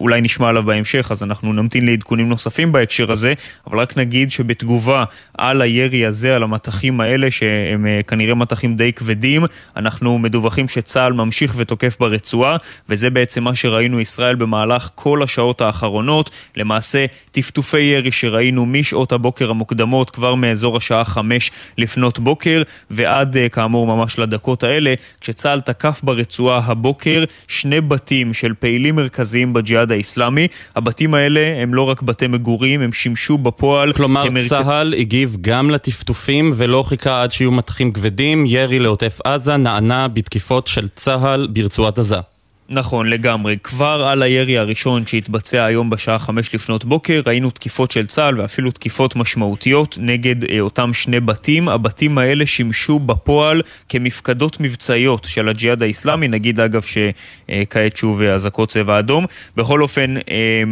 אולי נשמע עליו בהמשך, אז אנחנו נמתין לעדכונים נוספים בהקשר הזה, אבל רק נגיד שבתגובה על הירי הזה, על המטחים האלה, שהם כנראה מטחים די כבדים, אנחנו מדווחים שצה"ל ממשיך ותוקף ברצועה, וזה בעצם מה שראינו ישראל במהלך כל השעות האחרונות. למעשה, טפטופי ירי שראינו משעות הבוקר המוקדמות, כבר מאזור השעה חמש לפנות בוקר, ועד כאמור ממש לדקות האלה, כשצה"ל תקף ברצועה הבוקר שני בתים של פעילים מרכזיים בג'יהאד האיסלאמי. הבתים האלה הם לא רק בתי מגורים, הם שימשו בפועל כלומר, כמרכז... צה"ל הגיב גם לטפטופים ולא חיכה עד שיהיו מטחים כבדים, ירי לעוטף עזה נענה בתקיפות של צה"ל ברצועת עזה. נכון, לגמרי. כבר על הירי הראשון שהתבצע היום בשעה חמש לפנות בוקר, ראינו תקיפות של צה"ל ואפילו תקיפות משמעותיות נגד אה, אותם שני בתים. הבתים האלה שימשו בפועל כמפקדות מבצעיות של הג'יהאד האיסלאמי, נגיד אגב שכעת שוב אזעקות צבע אדום. בכל אופן, אה,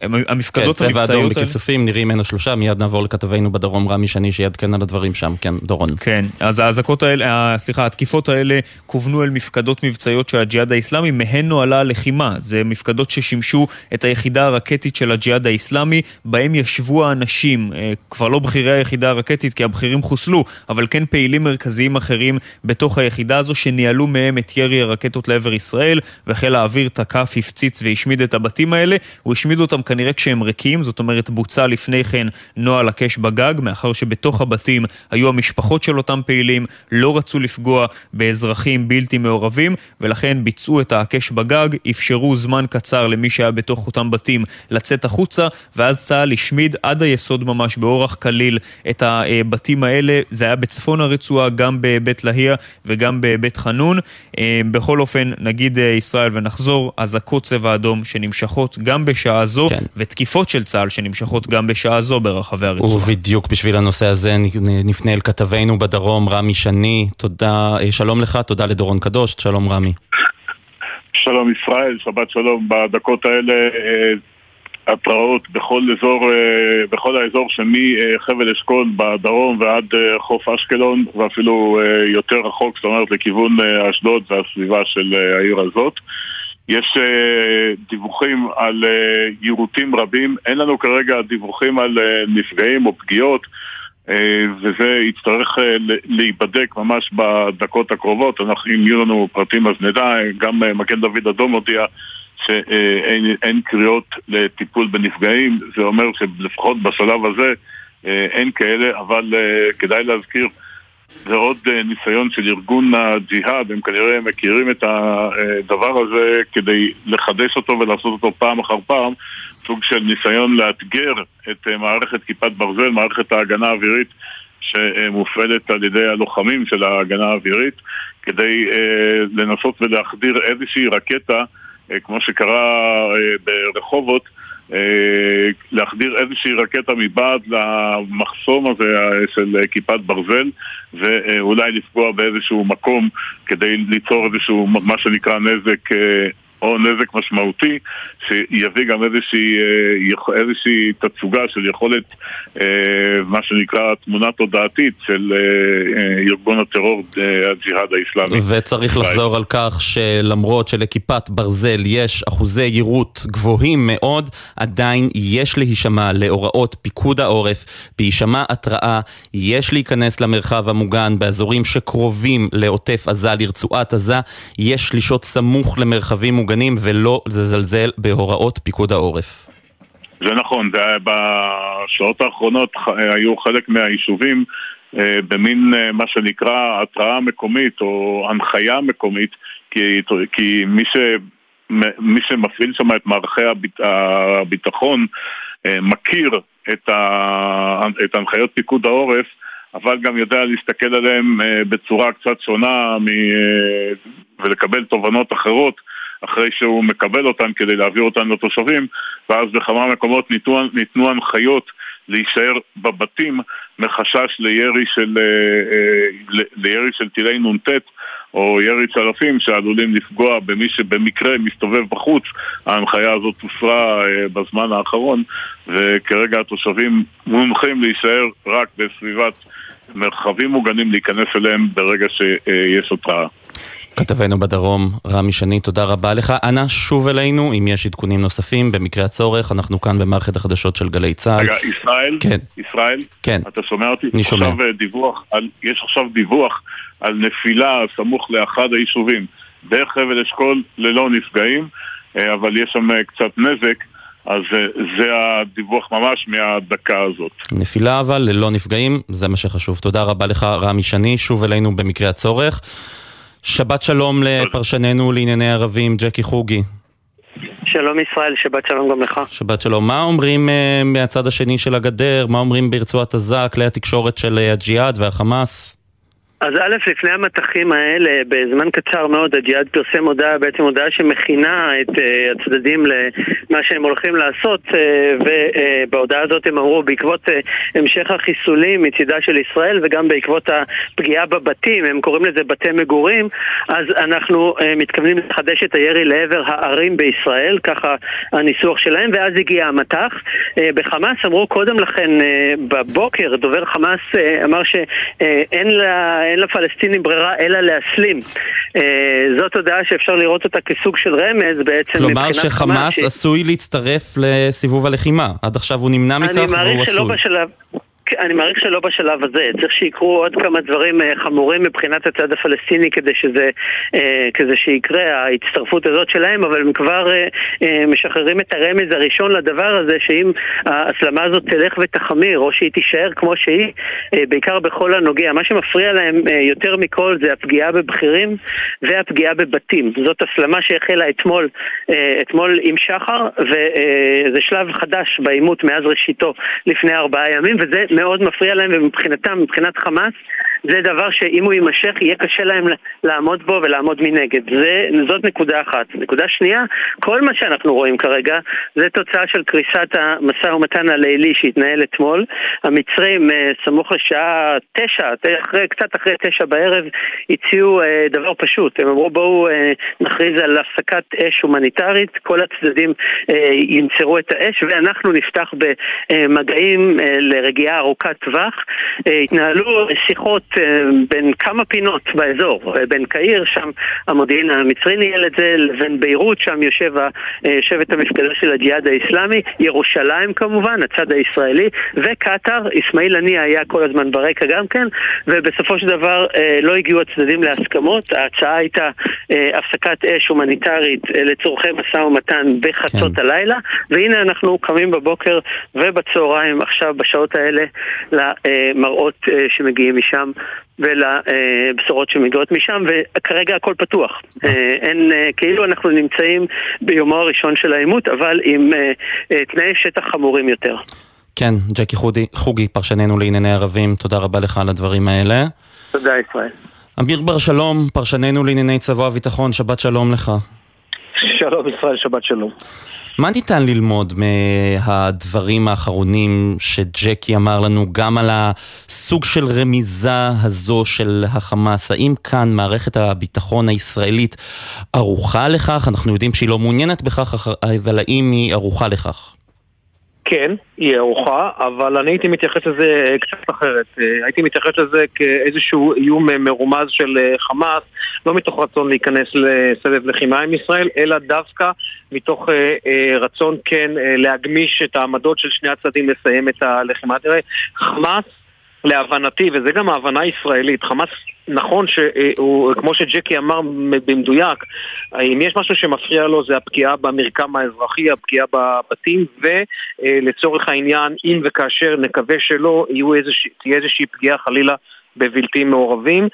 כן, המפקדות צבע אדום המבצעיות האלה... בכיסופים, נראים הנה שלושה, מיד נעבור לכתבנו בדרום רמי שני שיעדכן על הדברים שם, כן, דורון. כן, אז האזעקות האלה, ה- סליחה, התקיפות האלה כוונו אל מפקדות מבצעיות של הג'יהאד האיסלאמי, מהן נוהלה הלחימה. זה מפקדות ששימשו את היחידה הרקטית של הג'יהאד האיסלאמי, בהם ישבו האנשים, אה, כבר לא בכירי היחידה הרקטית, כי הבכירים חוסלו, אבל כן פעילים מרכזיים אחרים בתוך היחידה הזו, שניהלו מהם את ירי הרקטות לעבר ישראל, וחיל האוויר תקף, הפציץ והשמיד את הבתים האלה. הוא השמיד אותם כנראה כשהם ריקים, זאת אומרת בוצע לפני כן נוהל הקש בגג, מאחר שבתוך הבתים היו המשפחות של אותם פעילים, לא רצו לפגוע באזרחים בלתי מעורבים, ולכן ביצעו את הקש בגג, אפשרו זמן קצר למי שהיה בתוך אותם בתים לצאת החוצה, ואז צה"ל השמיד עד היסוד ממש באורח קליל את הבתים האלה. זה היה בצפון הרצועה, גם בבית לאהיא וגם בבית חנון. אה, בכל אופן, נגיד אה, ישראל ונחזור, אזעקות צבע אדום שנמשכות גם בשעה זו, כן. ותקיפות של צה"ל שנמשכות גם בשעה זו ברחבי הרצועה. ובדיוק בשביל הנושא הזה נפנה אל כתבנו בדרום, רמי שני. תודה, אה, שלום לך, תודה לדורון קדוש, שלום רמי. שלום ישראל, שבת שלום. בדקות האלה אה, התראות בכל אזור, אה, בכל האזור שמחבל אשכול בדרום ועד חוף אשקלון ואפילו יותר רחוק, זאת אומרת לכיוון אשדוד והסביבה של העיר הזאת. יש אה, דיווחים על אה, יירוטים רבים, אין לנו כרגע דיווחים על אה, נפגעים או פגיעות וזה יצטרך להיבדק ממש בדקות הקרובות, אנחנו, אם יהיו לנו פרטים אז נדע, גם מגן דוד אדום הודיע שאין אין קריאות לטיפול בנפגעים, זה אומר שלפחות בשלב הזה אין כאלה, אבל כדאי להזכיר זה עוד אה, ניסיון של ארגון הג'יהאד, הם כנראה מכירים את הדבר הזה כדי לחדש אותו ולעשות אותו פעם אחר פעם, סוג של ניסיון לאתגר את אה, מערכת כיפת ברזל, מערכת ההגנה האווירית שמופעלת על ידי הלוחמים של ההגנה האווירית, כדי אה, לנסות ולהחדיר איזושהי רקטה, כמו שקרה ברחובות, להחדיר איזושהי רקטה מבעד למחסום הזה אה, של אה, כיפת ברזל ואולי לפגוע באיזשהו מקום כדי ליצור איזשהו מה שנקרא נזק אה, או נזק משמעותי שיביא גם איזושהי, אה, איזושהי תצוגה של יכולת אה, מה שנקרא תמונה תודעתית של אה, ארגון הטרור הג'יהאד האיסלאמי. וצריך לחזור על כך שלמרות שלכיפת ברזל יש אחוזי יירוט גבוהים מאוד, עדיין יש להישמע להוראות פיקוד העורף, בהישמע התראה, יש להיכנס למרחב המוגן באזורים שקרובים לעוטף עזה, לרצועת עזה, יש לשהות סמוך למרחבים מוגנים ולא לזלזל בהוראות פיקוד העורף. זה נכון, זה היה בשעות האחרונות ח- היו חלק מהיישובים אה, במין אה, מה שנקרא התראה מקומית או הנחיה מקומית כי, כי מי, ש, מי שמפעיל שם את מערכי הביט, הביטחון אה, מכיר את, ה, את הנחיות פיקוד העורף אבל גם יודע להסתכל עליהם אה, בצורה קצת שונה מ, אה, ולקבל תובנות אחרות אחרי שהוא מקבל אותן כדי להעביר אותן לתושבים ואז בכמה מקומות ניתנו, ניתנו הנחיות להישאר בבתים מחשש לירי של, אה, אה, לירי של טילי נ"ט או ירי צלפים שעלולים לפגוע במי שבמקרה מסתובב בחוץ. ההנחיה הזאת הוסרה אה, בזמן האחרון וכרגע התושבים מונחים להישאר רק בסביבת מרחבים מוגנים להיכנס אליהם ברגע שיש התראה. כתבנו בדרום, רמי שני, תודה רבה לך. אנא, שוב אלינו אם יש עדכונים נוספים, במקרה הצורך, אנחנו כאן במערכת החדשות של גלי צה"ל. רגע, ישראל? כן. ישראל? כן. אתה שומע אותי? אני שומע. עכשיו אה, דיווח על, יש עכשיו דיווח על נפילה סמוך לאחד היישובים בחבל אשכול ללא נפגעים, אה, אבל יש שם אה, קצת נזק, אז זה הדיווח ממש מהדקה הזאת. נפילה אבל ללא נפגעים, זה מה שחשוב. תודה רבה לך, רמי שני, שוב אלינו במקרה הצורך. שבת שלום לפרשננו לענייני ערבים, ג'קי חוגי. שלום ישראל, שבת שלום גם לך. שבת שלום. מה אומרים uh, מהצד השני של הגדר? מה אומרים ברצועת עזה, כלי התקשורת של uh, הג'יהאד והחמאס? אז א', לפני המטחים האלה, בזמן קצר מאוד, הג'יהאד פרסם הודעה, בעצם הודעה שמכינה את uh, הצדדים למה שהם הולכים לעשות, uh, ובהודעה הזאת הם אמרו, בעקבות uh, המשך החיסולים מצידה של ישראל, וגם בעקבות הפגיעה בבתים, הם קוראים לזה בתי מגורים, אז אנחנו uh, מתכוונים לחדש את הירי לעבר הערים בישראל, ככה הניסוח שלהם, ואז הגיע המטח. Uh, בחמאס אמרו קודם לכן, uh, בבוקר, דובר חמאס uh, אמר שאין לה... אין לפלסטינים ברירה אלא להסלים. אה, זאת הודעה שאפשר לראות אותה כסוג של רמז בעצם כלומר שחמאס ש- עשוי להצטרף לסיבוב הלחימה. עד עכשיו הוא נמנע מכך אני והוא מעריך שלא עשוי. בשלב... אני מעריך שלא בשלב הזה, צריך שיקרו עוד כמה דברים אה, חמורים מבחינת הצד הפלסטיני כדי שזה, אה, כדי שיקרה ההצטרפות הזאת שלהם, אבל הם כבר אה, משחררים את הרמז הראשון לדבר הזה, שאם ההסלמה הזאת תלך ותחמיר, או שהיא תישאר כמו שהיא, בעיקר בכל הנוגע, מה שמפריע להם יותר מכל זה הפגיעה בבכירים והפגיעה בבתים. זאת הסלמה שהחלה אתמול, אתמול עם שחר, וזה שלב חדש בעימות מאז ראשיתו לפני ארבעה ימים, וזה מאוד מפריע להם, ומבחינתם, מבחינת חמאס, זה דבר שאם הוא יימשך יהיה קשה להם לעמוד בו ולעמוד מנגד. זה, זאת נקודה אחת. נקודה שנייה, כל מה שאנחנו רואים כרגע זה תוצאה של קריסת המשא ומתן הלילי שהתנהל אתמול. המצרים, אה, סמוך לשעה תשע, אחרי, קצת אחרי תשע בערב, הציעו אה, דבר פשוט. הם אמרו בואו אה, נכריז על הפסקת אש הומניטרית, כל הצדדים ינצרו את האש ואנחנו נפתח במגעים לרגיעה ארוכת טווח. התנהלו שיחות בין כמה פינות באזור, אה, בין קהיר, שם המודיעין המצרי ניהל את זה, לבין ביירות, שם יושב ה- אה, המפקדה של הג'יהאד האיסלאמי, ירושלים כמובן, הצד הישראלי, וקטאר, אסמאעיל הנייה היה כל הזמן ברקע גם כן, ובסופו של דבר אה, לא הגיעו הצדדים להסכמות, ההצעה הייתה אה, הפסקת אש הומניטרית אה, לצורכי משא ומתן בחצות כן. הלילה, והנה אנחנו קמים בבוקר ובצהריים עכשיו בשעות האלה למראות אה, שמגיעים משם ולבשורות שמגיעות משם, וכרגע הכל פתוח. אה, אין, אה, כאילו אנחנו נמצאים ביומו הראשון של העימות, אבל עם אה, תנאי שטח חמורים יותר. כן, ג'קי חודי, חוגי, פרשננו לענייני ערבים, תודה רבה לך על הדברים האלה. תודה ישראל. אמיר בר שלום, פרשננו לענייני צבא הביטחון, שבת שלום לך. שלום ישראל, שבת שלום. מה ניתן ללמוד מהדברים האחרונים שג'קי אמר לנו, גם על הסוג של רמיזה הזו של החמאס? האם כאן מערכת הביטחון הישראלית ערוכה לכך? אנחנו יודעים שהיא לא מעוניינת בכך, אבל האם היא ערוכה לכך? כן, היא ערוכה, אבל אני הייתי מתייחס לזה אה, קצת אחרת. אה, הייתי מתייחס לזה כאיזשהו איום אה, מרומז של חמאס, לא מתוך רצון להיכנס לסבב לחימה עם ישראל, אלא דווקא מתוך רצון כן להגמיש את העמדות של שני הצדדים לסיים את הלחימה. תראה, חמאס להבנתי, וזה גם ההבנה הישראלית, חמאס, נכון שהוא, כמו שג'קי אמר במדויק, אם יש משהו שמפריע לו זה הפגיעה במרקם האזרחי, הפגיעה בבתים, ולצורך העניין, אם וכאשר נקווה שלא, איזושה, תהיה איזושהי פגיעה חלילה בבלתי מעורבים.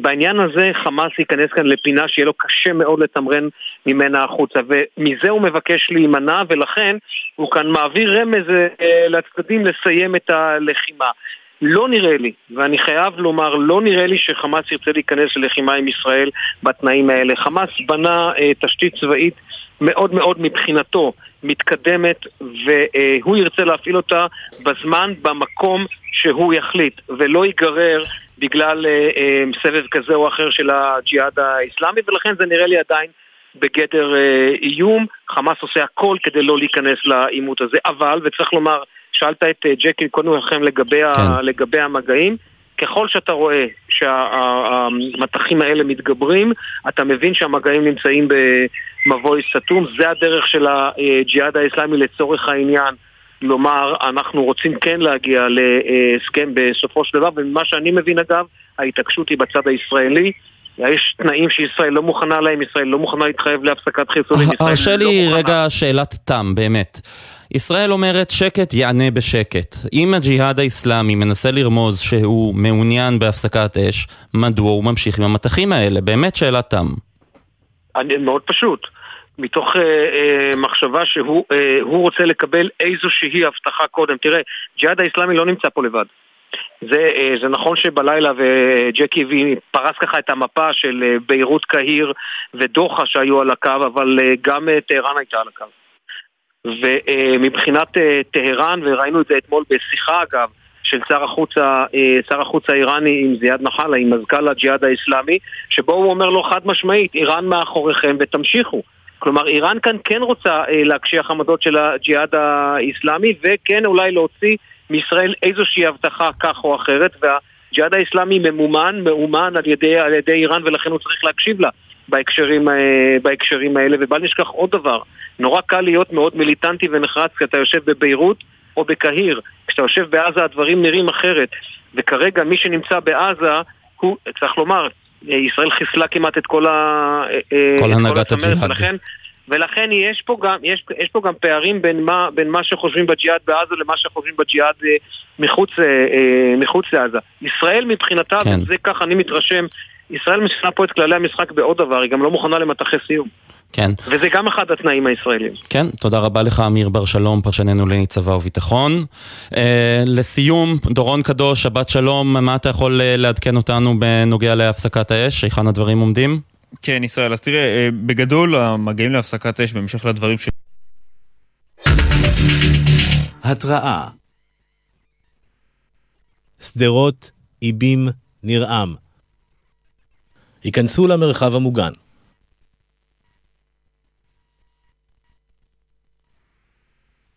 בעניין הזה חמאס ייכנס כאן לפינה שיהיה לו קשה מאוד לתמרן ממנה החוצה, ומזה הוא מבקש להימנע, ולכן הוא כאן מעביר רמז אה, לצדדים לסיים את הלחימה. לא נראה לי, ואני חייב לומר, לא נראה לי שחמאס ירצה להיכנס ללחימה עם ישראל בתנאים האלה. חמאס בנה אה, תשתית צבאית מאוד מאוד מבחינתו מתקדמת, והוא ירצה להפעיל אותה בזמן, במקום שהוא יחליט, ולא ייגרר בגלל אה, אה, סבב כזה או אחר של הג'יהאד האיסלאמי, ולכן זה נראה לי עדיין בגדר אה, איום. חמאס עושה הכל כדי לא להיכנס לעימות הזה, אבל, וצריך לומר, שאלת את אה, ג'קי קודם לכן לגבי, כן. ה, לגבי המגעים. ככל שאתה רואה שהמטחים האלה מתגברים, אתה מבין שהמגעים נמצאים במבוי סתום. זה הדרך של הג'יהאד האסלאמי לצורך העניין. לומר, אנחנו רוצים כן להגיע להסכם בסופו של דבר, וממה שאני מבין אגב, ההתעקשות היא בצד הישראלי. יש תנאים שישראל לא מוכנה להם, ישראל לא מוכנה להתחייב להפסקת חיסולים. הרשה לי לא רגע שאלת תם, באמת. ישראל אומרת שקט יענה בשקט. אם הג'יהאד האיסלאמי מנסה לרמוז שהוא מעוניין בהפסקת אש, מדוע הוא ממשיך עם המטחים האלה? באמת שאלת תם. אני, מאוד פשוט. מתוך אה, אה, מחשבה שהוא אה, רוצה לקבל איזושהי הבטחה קודם. תראה, ג'יהאד האיסלאמי לא נמצא פה לבד. זה, אה, זה נכון שבלילה וג'קי וי פרס ככה את המפה של אה, ביירות קהיר ודוחה שהיו על הקו, אבל אה, גם טהרן הייתה על הקו. ומבחינת טהרן, וראינו את זה אתמול בשיחה אגב, של שר החוץ, שר החוץ האיראני עם זיאד נחלה, עם מזכ"ל הג'יהאד האיסלאמי, שבו הוא אומר לו חד משמעית, איראן מאחוריכם ותמשיכו. כלומר, איראן כאן כן רוצה להקשיח עמדות של הג'יהאד האיסלאמי, וכן אולי להוציא מישראל איזושהי הבטחה כך או אחרת, והג'יהאד האיסלאמי ממומן, מאומן על ידי, על ידי איראן, ולכן הוא צריך להקשיב לה. בהקשרים, אה, בהקשרים האלה, ובל נשכח עוד דבר, נורא קל להיות מאוד מיליטנטי ונחרץ כשאתה יושב בביירות או בקהיר. כשאתה יושב בעזה הדברים נראים אחרת, וכרגע מי שנמצא בעזה, הוא, צריך לומר, אה, ישראל חיסלה כמעט את כל ה... אה, כל את הנהגת הצמרת, הג'יהאד. ולכן, ולכן יש פה גם, יש, יש פה גם פערים בין מה, בין מה שחושבים בג'יהאד בעזה למה שחושבים בג'יהאד אה, מחוץ, אה, אה, מחוץ לעזה. ישראל מבחינתה, כן. וזה ככה אני מתרשם, ישראל משנה פה את כללי המשחק בעוד דבר, היא גם לא מוכנה למטחי סיום. כן. וזה גם אחד התנאים הישראלים. כן, תודה רבה לך אמיר בר שלום, פרשננו לענייני צבא וביטחון. אה, לסיום, דורון קדוש, שבת שלום, מה אתה יכול אה, לעדכן אותנו בנוגע להפסקת האש? היכן הדברים עומדים? כן, ישראל, אז תראה, אה, בגדול המגעים להפסקת אש, בהמשך לדברים ש... התראה שדרות, איבים, נרעם. היכנסו למרחב המוגן.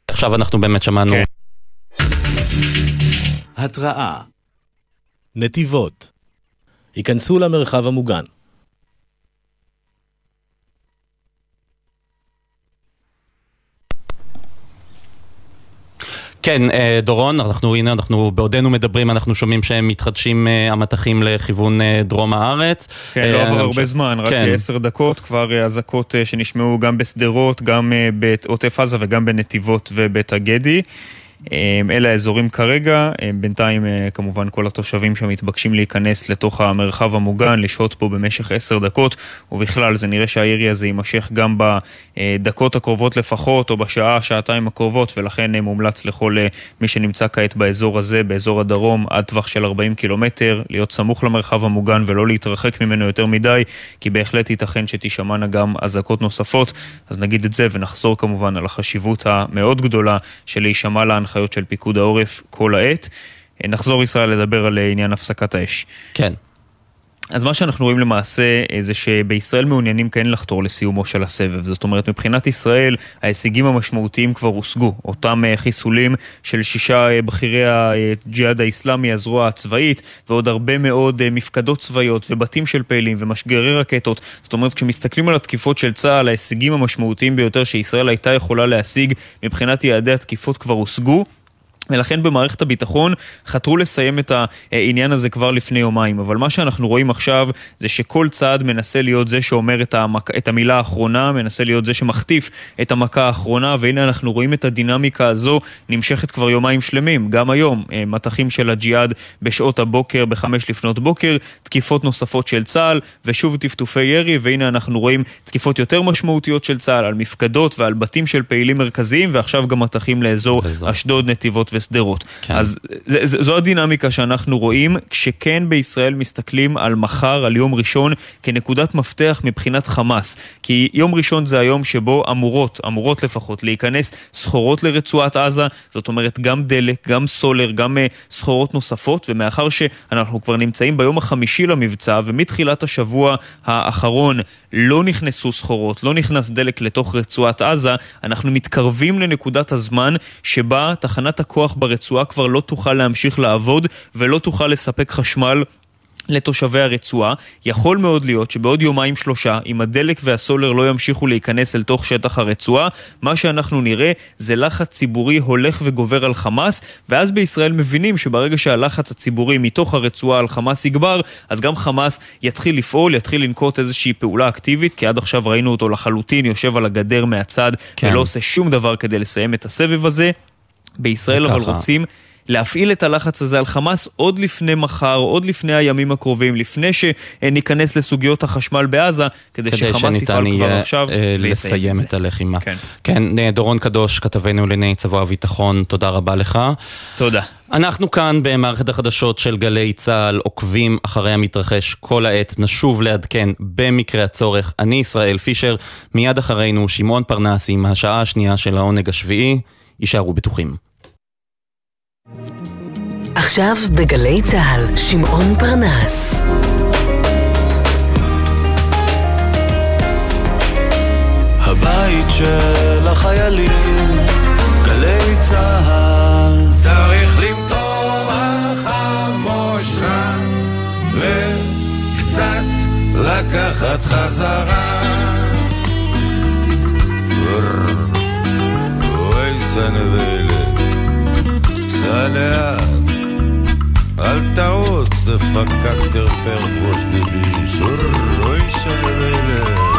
עכשיו אנחנו באמת שמענו... התראה נתיבות. היכנסו למרחב המוגן. כן, אה, דורון, אנחנו, הנה, אנחנו בעודנו מדברים, אנחנו שומעים שהם מתחדשים אה, המטחים לכיוון אה, דרום הארץ. כן, לא עבר הרבה חושב- זמן, רק כן. עשר דקות, כבר אזעקות שנשמעו גם בשדרות, גם בעוטף עזה וגם בנתיבות ובית הגדי. אה, אלה האזורים כרגע, אה, בינתיים אה, כמובן כל התושבים שם מתבקשים להיכנס לתוך המרחב המוגן, לשהות פה במשך עשר דקות, ובכלל זה נראה שהירי הזה יימשך גם בדקות הקרובות לפחות, או בשעה, שעתיים הקרובות, ולכן אה, מומלץ לכל אה, מי שנמצא כעת באזור הזה, באזור הדרום, עד טווח של 40 קילומטר, להיות סמוך למרחב המוגן ולא להתרחק ממנו יותר מדי, כי בהחלט ייתכן שתישמענה גם אזעקות נוספות. אז נגיד את זה ונחזור כמובן על החשיבות המאוד גדולה של להישמע להנחיות של פיקוד העורף כל העת. נחזור ישראל לדבר על אה, עניין הפסקת האש. כן. אז מה שאנחנו רואים למעשה אה, זה שבישראל מעוניינים כן לחתור לסיומו של הסבב. זאת אומרת, מבחינת ישראל ההישגים המשמעותיים כבר הושגו. אותם אה, חיסולים של שישה אה, בכירי הג'יהאד האיסלאמי, הזרוע הצבאית, ועוד הרבה מאוד מפקדות צבאיות ובתים של פעילים ומשגרי רקטות. זאת אומרת, כשמסתכלים על התקיפות של צה"ל, ההישגים המשמעותיים ביותר שישראל הייתה יכולה להשיג מבחינת יעדי התקיפות כבר הושגו. ולכן במערכת הביטחון חתרו לסיים את העניין הזה כבר לפני יומיים. אבל מה שאנחנו רואים עכשיו זה שכל צעד מנסה להיות זה שאומר את, המק... את המילה האחרונה, מנסה להיות זה שמחטיף את המכה האחרונה, והנה אנחנו רואים את הדינמיקה הזו נמשכת כבר יומיים שלמים. גם היום, אה, מטחים של הג'יהאד בשעות הבוקר, בחמש לפנות בוקר, תקיפות נוספות של צה"ל, ושוב טפטופי ירי, והנה אנחנו רואים תקיפות יותר משמעותיות של צה"ל על מפקדות ועל בתים של פעילים מרכזיים, ועכשיו גם מטחים לאזור אשדוד, נתיבות ושדרות. כן. אז זה, זה, זו הדינמיקה שאנחנו רואים, כשכן בישראל מסתכלים על מחר, על יום ראשון, כנקודת מפתח מבחינת חמאס. כי יום ראשון זה היום שבו אמורות, אמורות לפחות, להיכנס סחורות לרצועת עזה, זאת אומרת גם דלק, גם סולר, גם uh, סחורות נוספות, ומאחר שאנחנו כבר נמצאים ביום החמישי למבצע, ומתחילת השבוע האחרון לא נכנסו סחורות, לא נכנס דלק לתוך רצועת עזה, אנחנו מתקרבים לנקודת הזמן שבה תחנת הכוח ברצועה כבר לא תוכל להמשיך לעבוד ולא תוכל לספק חשמל לתושבי הרצועה. יכול מאוד להיות שבעוד יומיים שלושה, אם הדלק והסולר לא ימשיכו להיכנס אל תוך שטח הרצועה, מה שאנחנו נראה זה לחץ ציבורי הולך וגובר על חמאס, ואז בישראל מבינים שברגע שהלחץ הציבורי מתוך הרצועה על חמאס יגבר, אז גם חמאס יתחיל לפעול, יתחיל לנקוט איזושהי פעולה אקטיבית, כי עד עכשיו ראינו אותו לחלוטין יושב על הגדר מהצד, כן. ולא עושה שום דבר כדי לסיים את הסבב הזה. בישראל אבל וככה. רוצים להפעיל את הלחץ הזה על חמאס עוד לפני מחר, עוד לפני הימים הקרובים, לפני שניכנס לסוגיות החשמל בעזה, כדי, כדי שחמאס יפעל כבר עכשיו אה, לסיים את את הלחימה. כן. כן, אה, דורון קדוש, כתבנו לענייני צבא הביטחון, תודה רבה לך. תודה. אנחנו כאן במערכת החדשות של גלי צה"ל, עוקבים אחרי המתרחש כל העת, נשוב לעדכן במקרה הצורך. אני ישראל פישר, מיד אחרינו שמעון פרנס עם השעה השנייה של העונג השביעי. יישארו בטוחים. עכשיו בגלי צה"ל, שמעון פרנס. הבית של החיילים, גלי צה"ל. צריך למטור החמושה וקצת לקחת חזרה. אוי סנבלת, סע לאט, אל תרוץ, דפקק תרפר ראש דביש. אוי סנבלת.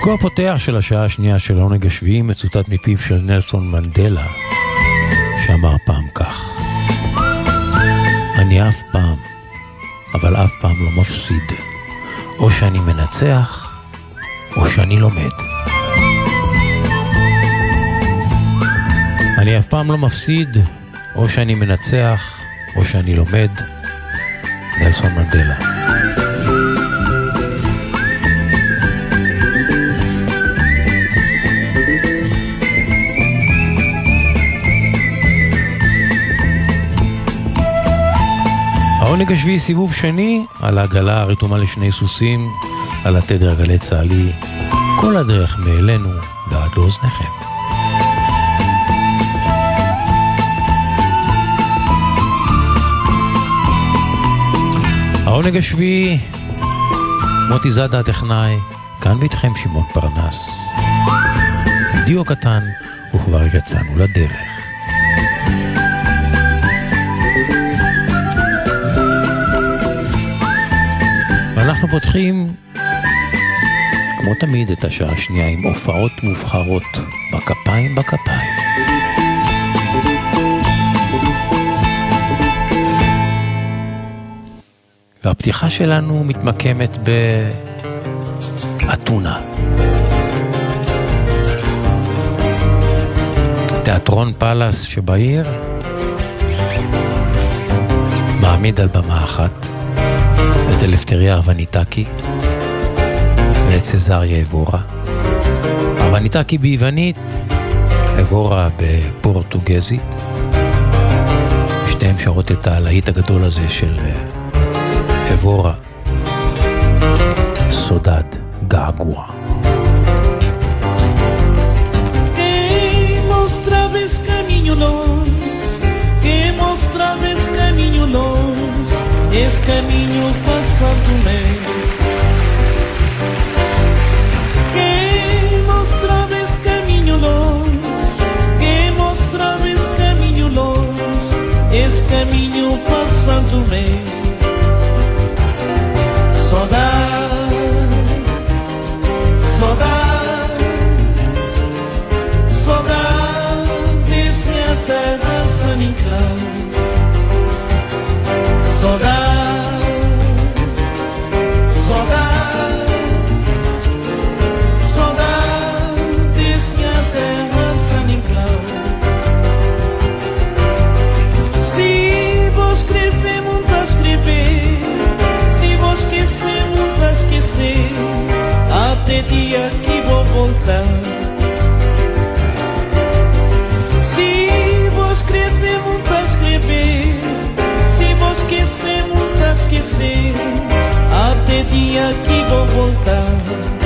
פסוקו הפותח של השעה השנייה של העונג השביעי מצוטט מפיו של נלסון מנדלה, שאמר פעם כך: אני אף פעם, אבל אף פעם לא מפסיד. או שאני מנצח, או שאני לומד. אני אף פעם לא מפסיד, או שאני מנצח, או שאני לומד. נלסון מנדלה. העונג השביעי סיבוב שני על העגלה הרתומה לשני סוסים, על התדר הגלי צה"לי, כל הדרך מאלינו ועד לאוזניכם. העונג השביעי, מוטי זאדה הטכנאי, כאן ואיתכם שמעון פרנס. דיו קטן, וכבר יצאנו לדרך. ואנחנו פותחים, כמו תמיד, את השעה השנייה עם הופעות מובחרות בכפיים בכפיים. והפתיחה שלנו מתמקמת באתונה. תיאטרון פאלאס שבעיר מעמיד על במה אחת את אלפטריה ארווניטקי ואת סזריה אבורה. ארווניטקי ביוונית, אבורה בפורטוגזית. שתיהן שרות את הלהיט הגדול הזה של אה, אבורה, סודד, געגוע. Esse caminho passando meu Quem mostrava esse caminho longe? Quem mostrava esse caminho longe? Esse caminho passando meu Saudade, saudade, saudade, se a terra se me de dia que vou voltar. Se vou escrever, vou a escrever. Se vou esquecer, vou a esquecer. Até dia que vou voltar.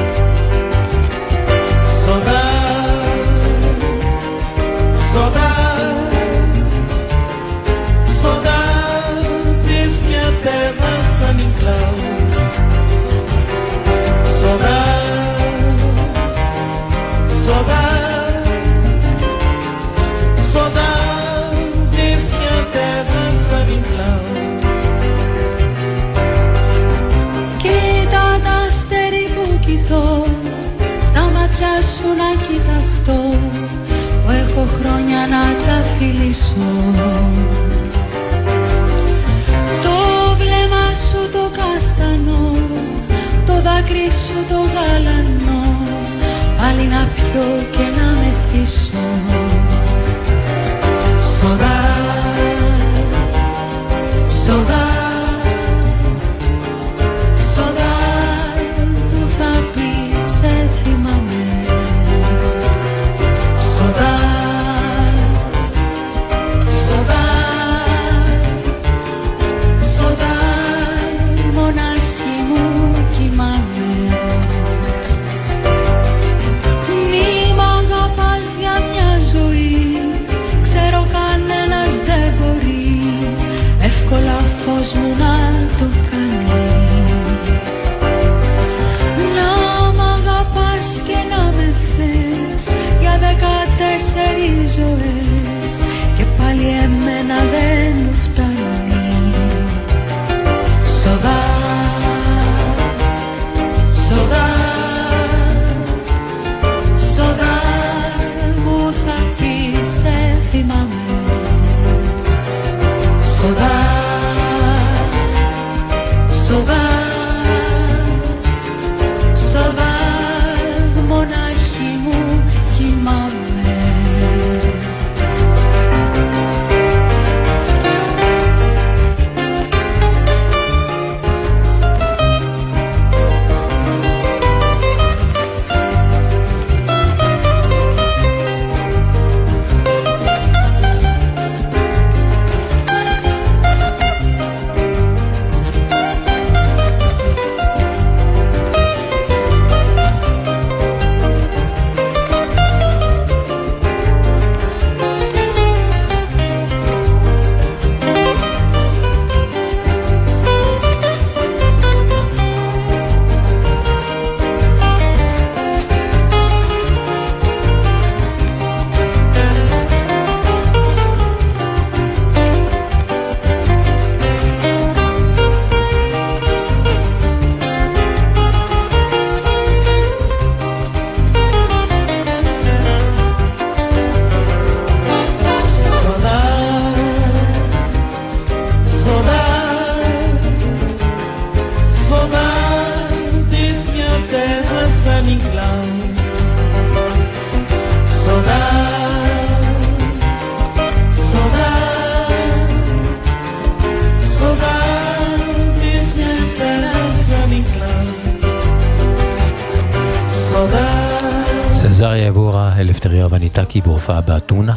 וניטקי בהופעה באתונה.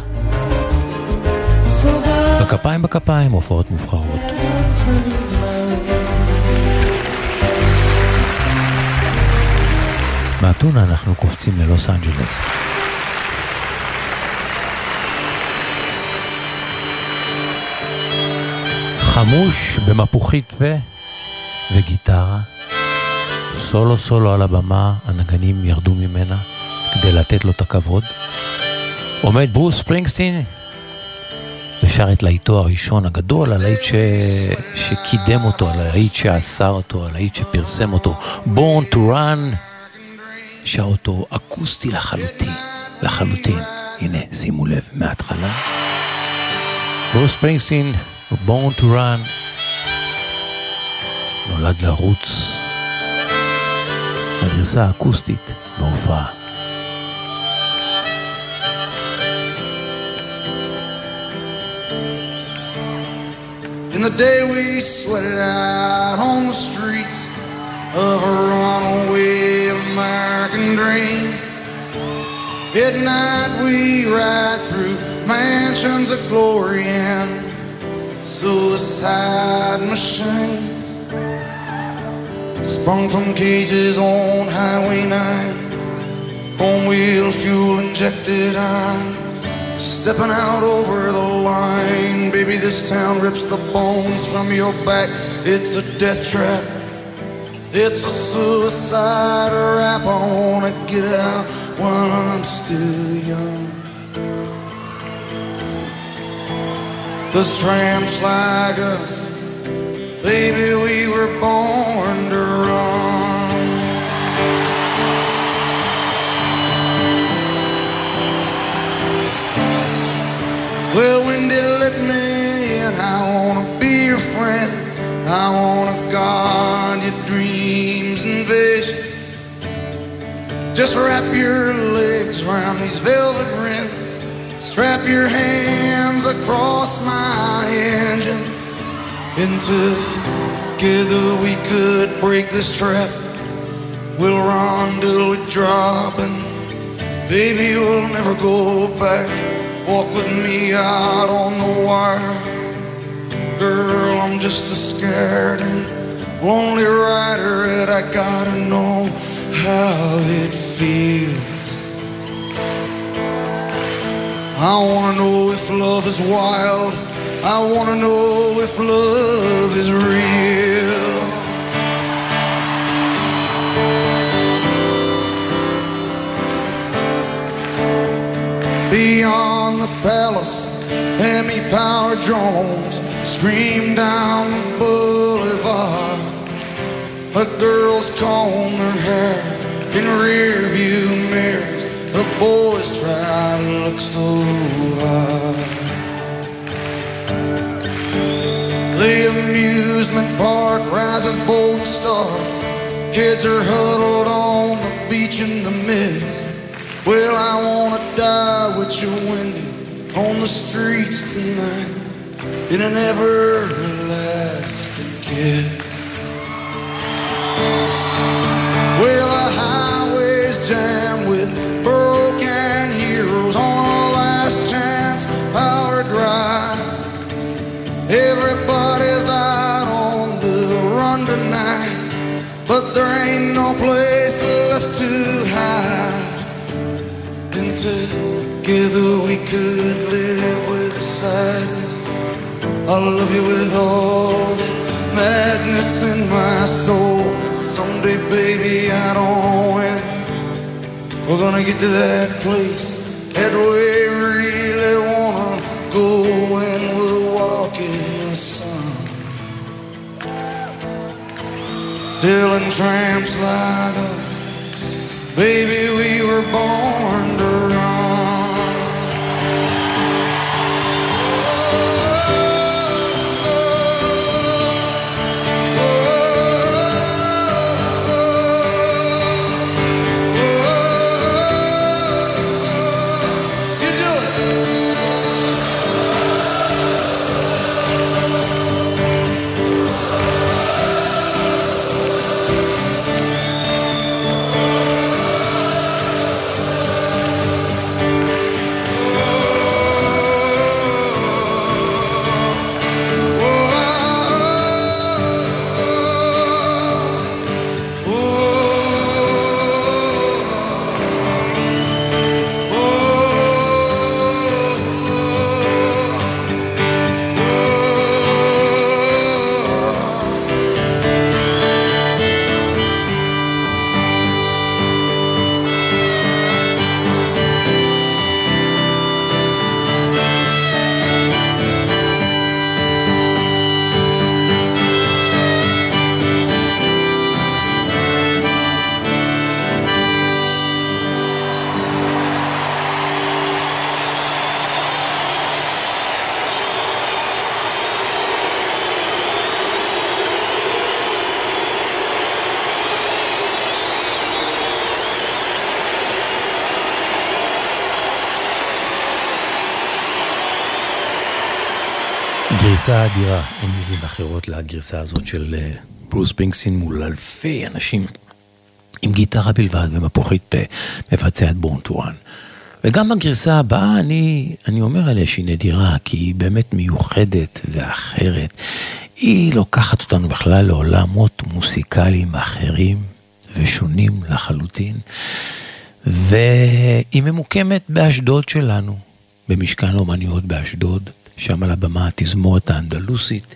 בכפיים בכפיים, הופעות מובחרות. מאתונה אנחנו קופצים ללוס אנג'לס. חמוש במפוחית פה וגיטרה. סולו סולו על הבמה, הנגנים ירדו ממנה כדי לתת לו את הכבוד. עומד ברוס ספרינגסטין ושר את להיטו הראשון הגדול, הלהיט ש... שקידם אותו, הלהיט שאסר אותו, הלהיט שפרסם אותו, Born to Run, שר אותו אקוסטי לחלוטין, לחלוטין. הנה, שימו לב, מההתחלה. ברוס ספרינגסטין, Born to Run, נולד לרוץ. הגרסה האקוסטית בהופעה. The day we sweated out on the streets of a runaway American dream. At night we ride through mansions of glory and suicide machines. sprung from cages on Highway 9. Chrome wheel fuel injected on. Stepping out over the line, baby, this town rips the bones from your back. It's a death trap. It's a suicide rap. I wanna get out while I'm still young. Cause tramps like us, baby, we were born to run. Well, when they let me in, I wanna be your friend. I wanna guard your dreams and visions. Just wrap your legs around these velvet rims. Strap your hands across my engine. And together we could break this trap. We'll run till we drop and baby we'll never go back. Walk with me out on the wire. Girl, I'm just a scared and lonely rider and I gotta know how it feels. I wanna know if love is wild. I wanna know if love is real. Beyond the palace, Hemi power drones scream down the boulevard. A girl's comb her hair in rear view mirrors. The boys try to look so hard. The amusement park rises bold star. Kids are huddled on the beach in the mist. Well, I wanna die with you, Wendy, on the streets tonight in an everlasting kiss. Well, the highway's jammed with broken heroes on a last chance power drive. Everybody's out on the run tonight, but there ain't no place together we could live with the sadness. I love you with all the madness in my soul. Someday, baby, I don't know when we're gonna get to that place that we really wanna go when we'll walk in the sun. Dylan tramps like us, baby, we were born to לגרסה הזאת של אה, ברוס פינקסין מול אלפי אנשים עם גיטרה בלבד ומפוחית פה מבצע את בורן טורן. וגם הגרסה הבאה, אני, אני אומר עליה שהיא נדירה, כי היא באמת מיוחדת ואחרת. היא לוקחת אותנו בכלל לעולמות מוסיקליים אחרים ושונים לחלוטין, והיא ממוקמת באשדוד שלנו, במשכן לאומניות באשדוד, שם על הבמה התזמורת האנדלוסית,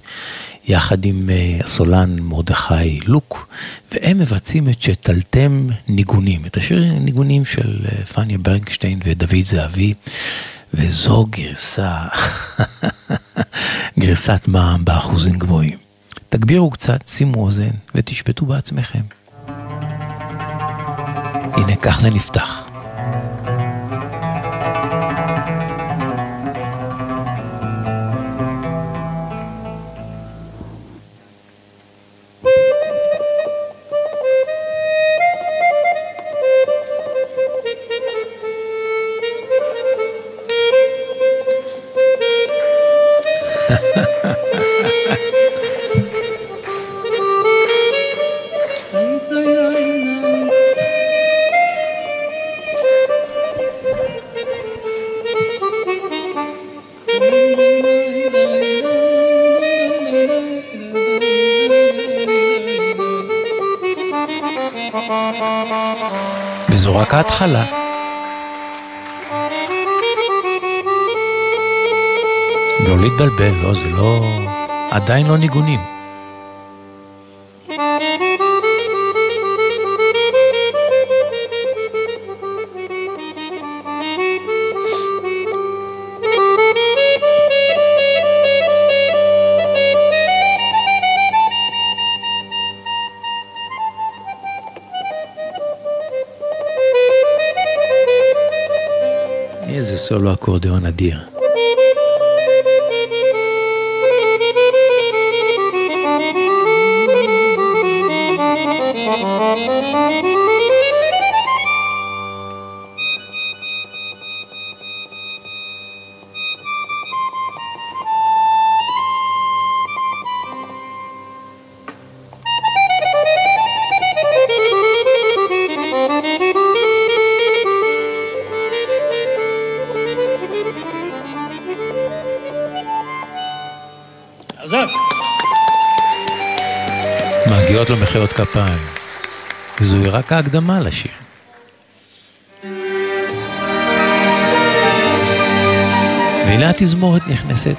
יחד עם אה, הסולן מרדכי לוק, והם מבצעים את שתלתם ניגונים, את השיר ניגונים של אה, פניה ברנקשטיין ודוד זהבי, וזו גרסה, גרסת מע"מ באחוזים גבוהים. תגבירו קצת, שימו אוזן ותשפטו בעצמכם. הנה, כך זה נפתח. להתבלבל, לא, זה לא... עדיין לא ניגונים. איזה סולו אקורדיאון אדיר. מחיאות כפיים. וזוהי רק ההקדמה לשיר. והנה התזמורת נכנסת.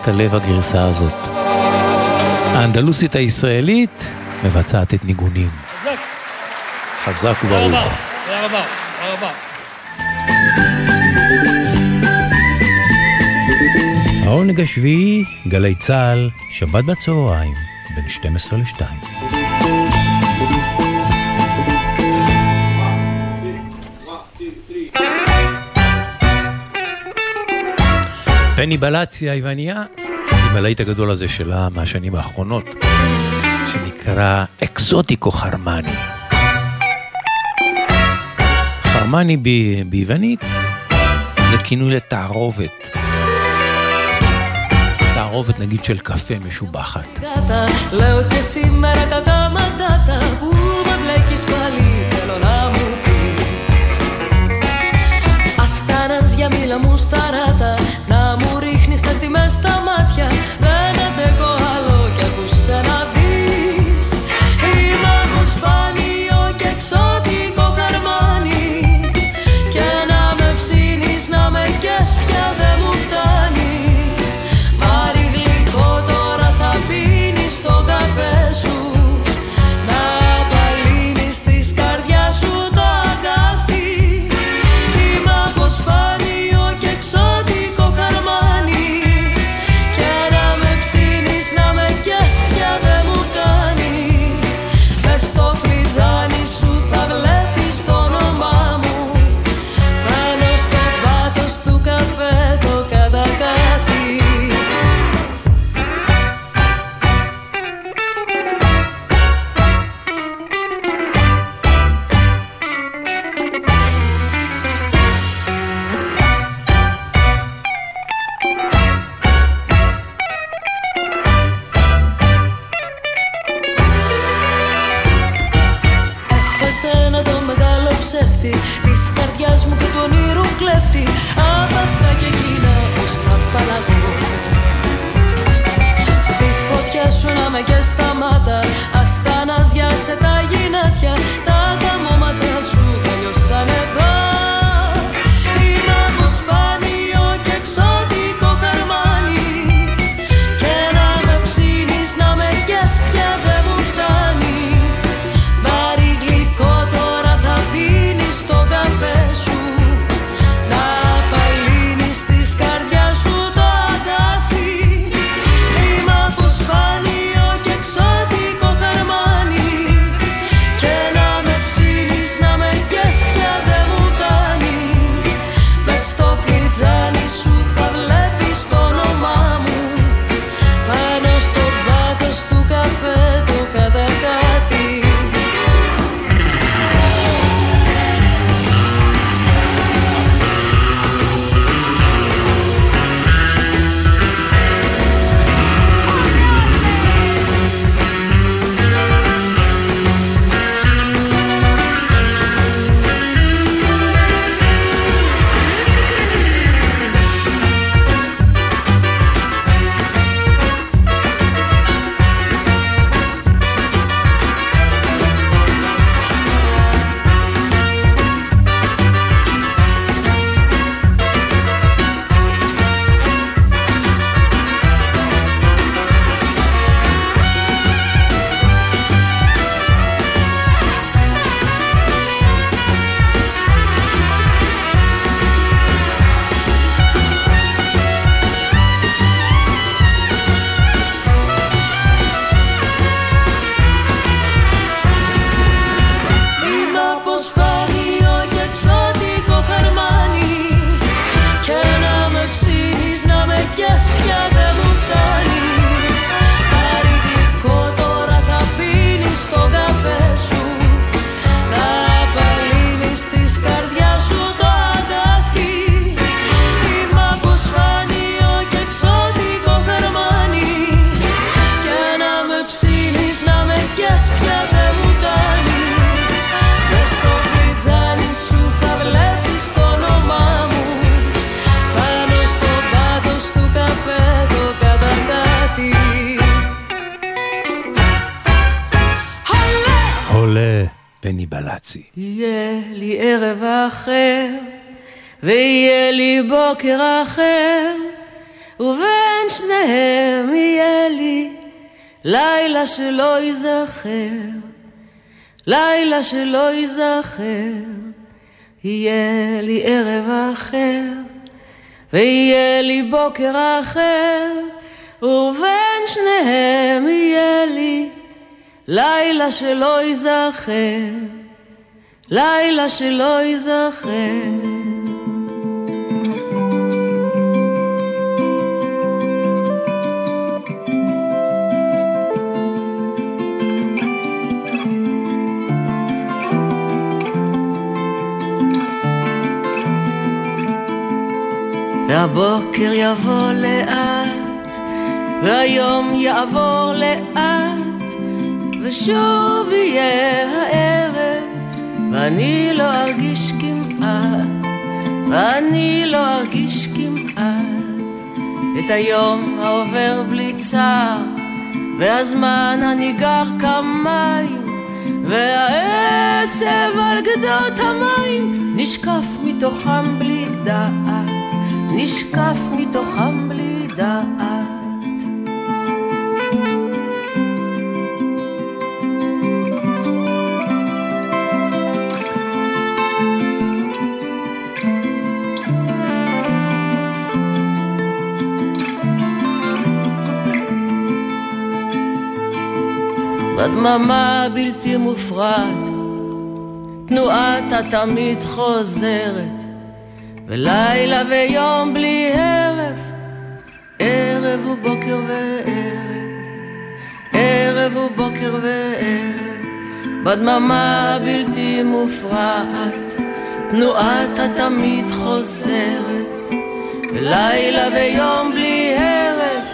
את הלב הגרסה הזאת. האנדלוסית הישראלית מבצעת את ניגונים. חזק וברוך. תודה רבה, תודה רבה. העונג השביעי, גלי צה"ל, שבת בצהריים, בין 12 ל-2. קניבלציה היווניה עם הלהיט הגדול הזה שלה מהשנים האחרונות, שנקרא אקזוטיקו חרמני. חרמני ביוונית זה כינוי לתערובת. תערובת נגיד של קפה משובחת. για μίλα שלא ייזכר, לילה שלא ייזכר, יהיה לי ערב אחר, ויהיה לי בוקר אחר, ובין שניהם יהיה לי לילה שלא ייזכר, לילה שלא ייזכר. והבוקר יבוא לאט, והיום יעבור לאט, ושוב יהיה הערב, ואני לא ארגיש כמעט, ואני לא ארגיש כמעט, את היום העובר בלי צער, והזמן הניגר כמים, והעשב על גדות המים, נשקף מתוכם בלי דעת. נשקף מתוכם בלי דעת. בדממה בלתי מופרעת, תנועת התמיד חוזרת. ולילה ויום בלי הרף, ערב ובוקר וערב, ערב ובוקר וערב, בדממה הבלתי מופרעת, תנועת התמיד חוזרת, ולילה ויום בלי הרף,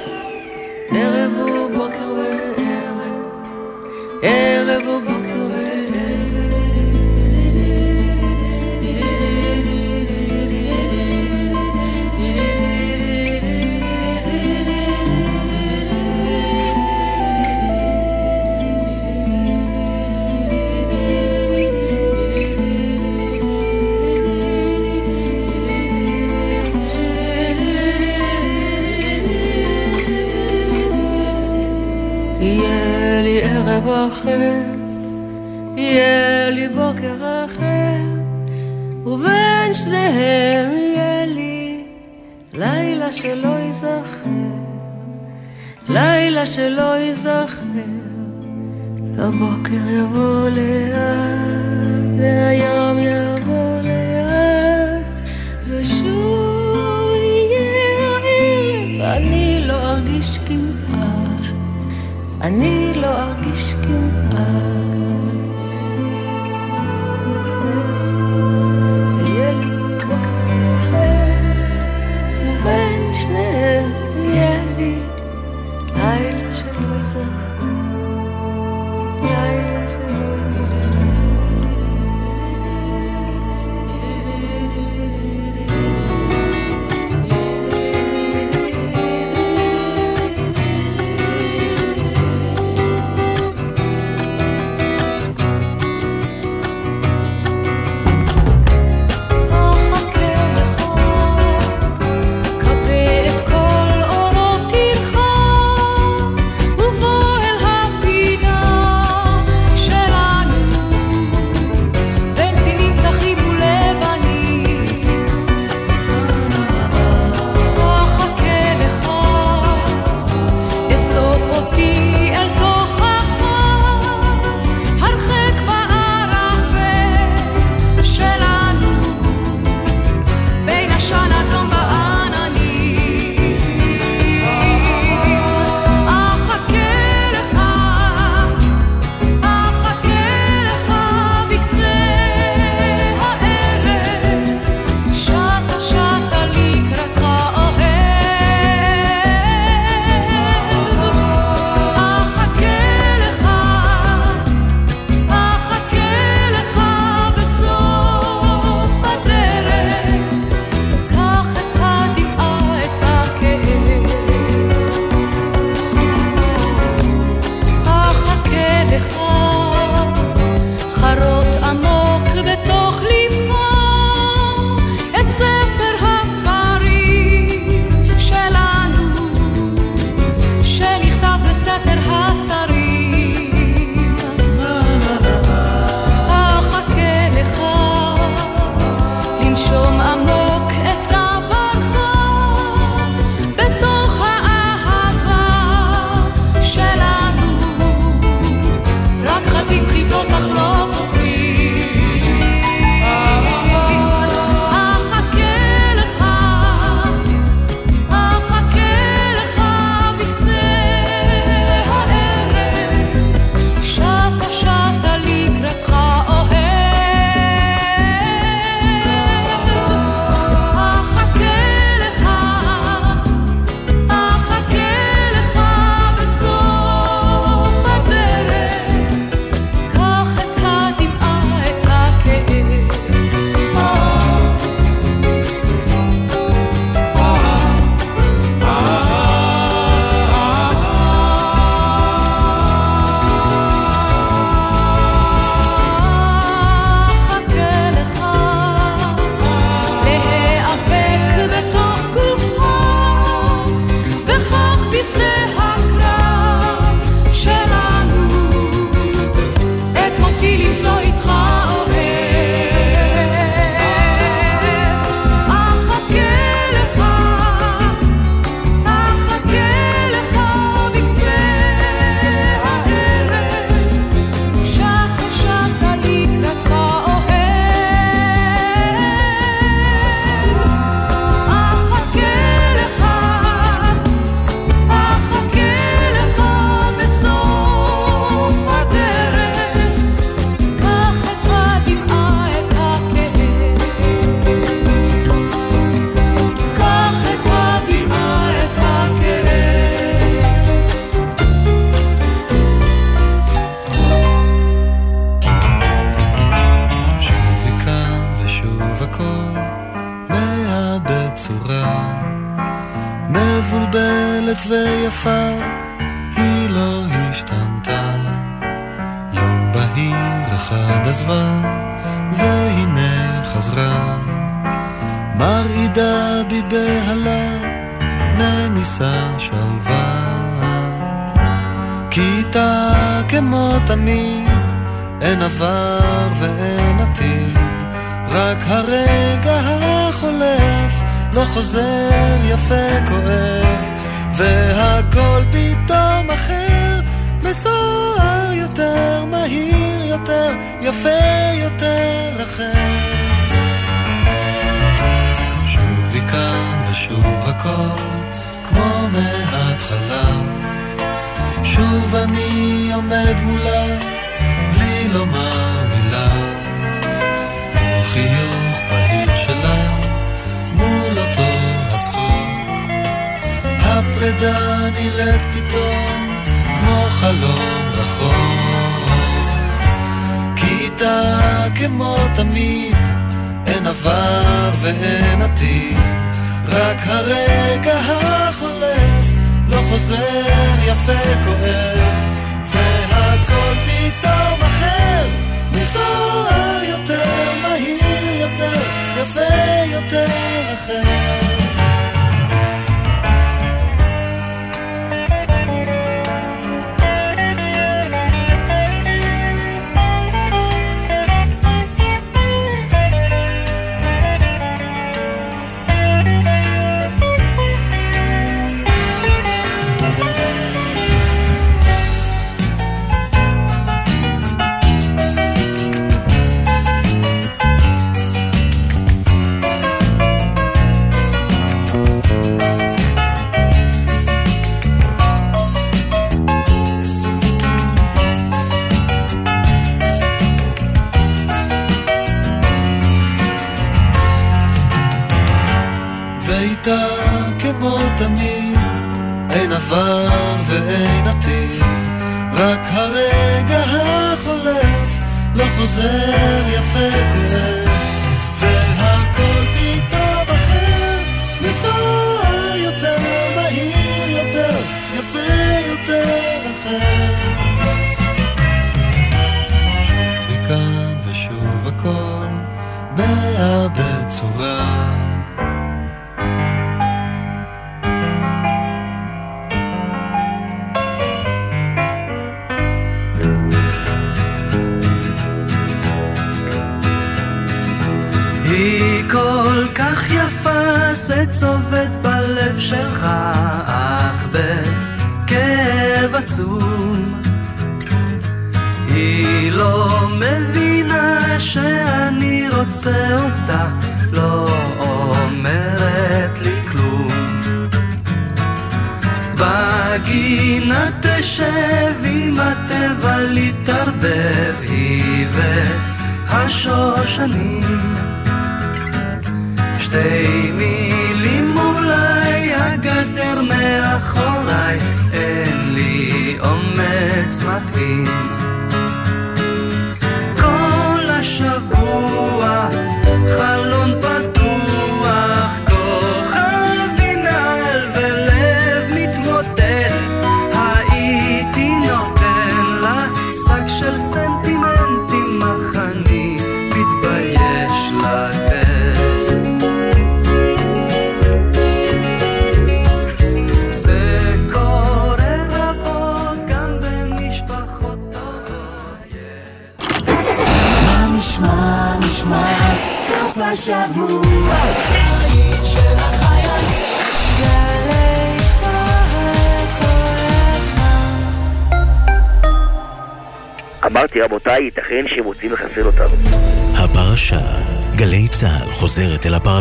ערב ובוקר וערב, ערב ובוקר אחר, יהיה לי בוקר אחר, ובין שניהם יהיה לי לילה שלא ייזכר, לילה שלא ייזכר, והבוקר יבוא לאט, והיום יבוא לאט, ושוב יהיה הערב, אני לא ארגיש כמעט. אני לא ארגיש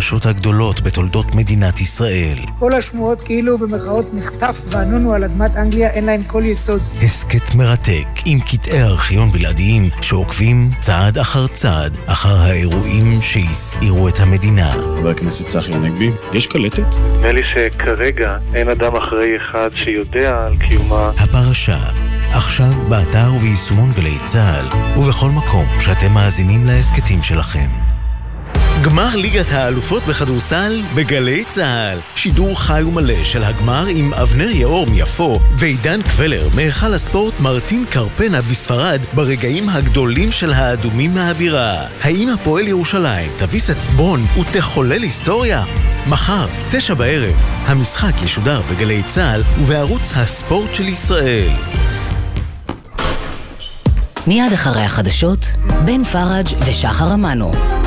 מהחדשות הגדולות בתולדות מדינת ישראל. כל השמועות כאילו במרכאות נחטף וענונו על אדמת אנגליה אין להן כל יסוד. הסכת מרתק עם קטעי ארכיון בלעדיים שעוקבים צעד אחר צעד אחר האירועים שהסעירו את המדינה. חבר הכנסת צחי הנגבי, יש קלטת? נדמה לי שכרגע אין אדם אחרי אחד שיודע על קיומה. הפרשה עכשיו באתר וביישומון גלי צה"ל, ובכל מקום שאתם מאזינים להסכתים שלכם. גמר ליגת האלופות בכדורסל בגלי צה"ל. שידור חי ומלא של הגמר עם אבנר יאור מיפו ועידן קבלר מהיכל הספורט מרטין קרפנה בספרד ברגעים הגדולים של האדומים מהבירה. האם הפועל ירושלים תביס את בון ותחולל היסטוריה? מחר, תשע בערב, המשחק ישודר בגלי צה"ל ובערוץ הספורט של ישראל. מיד אחרי החדשות, בן פראג' ושחר אמנו.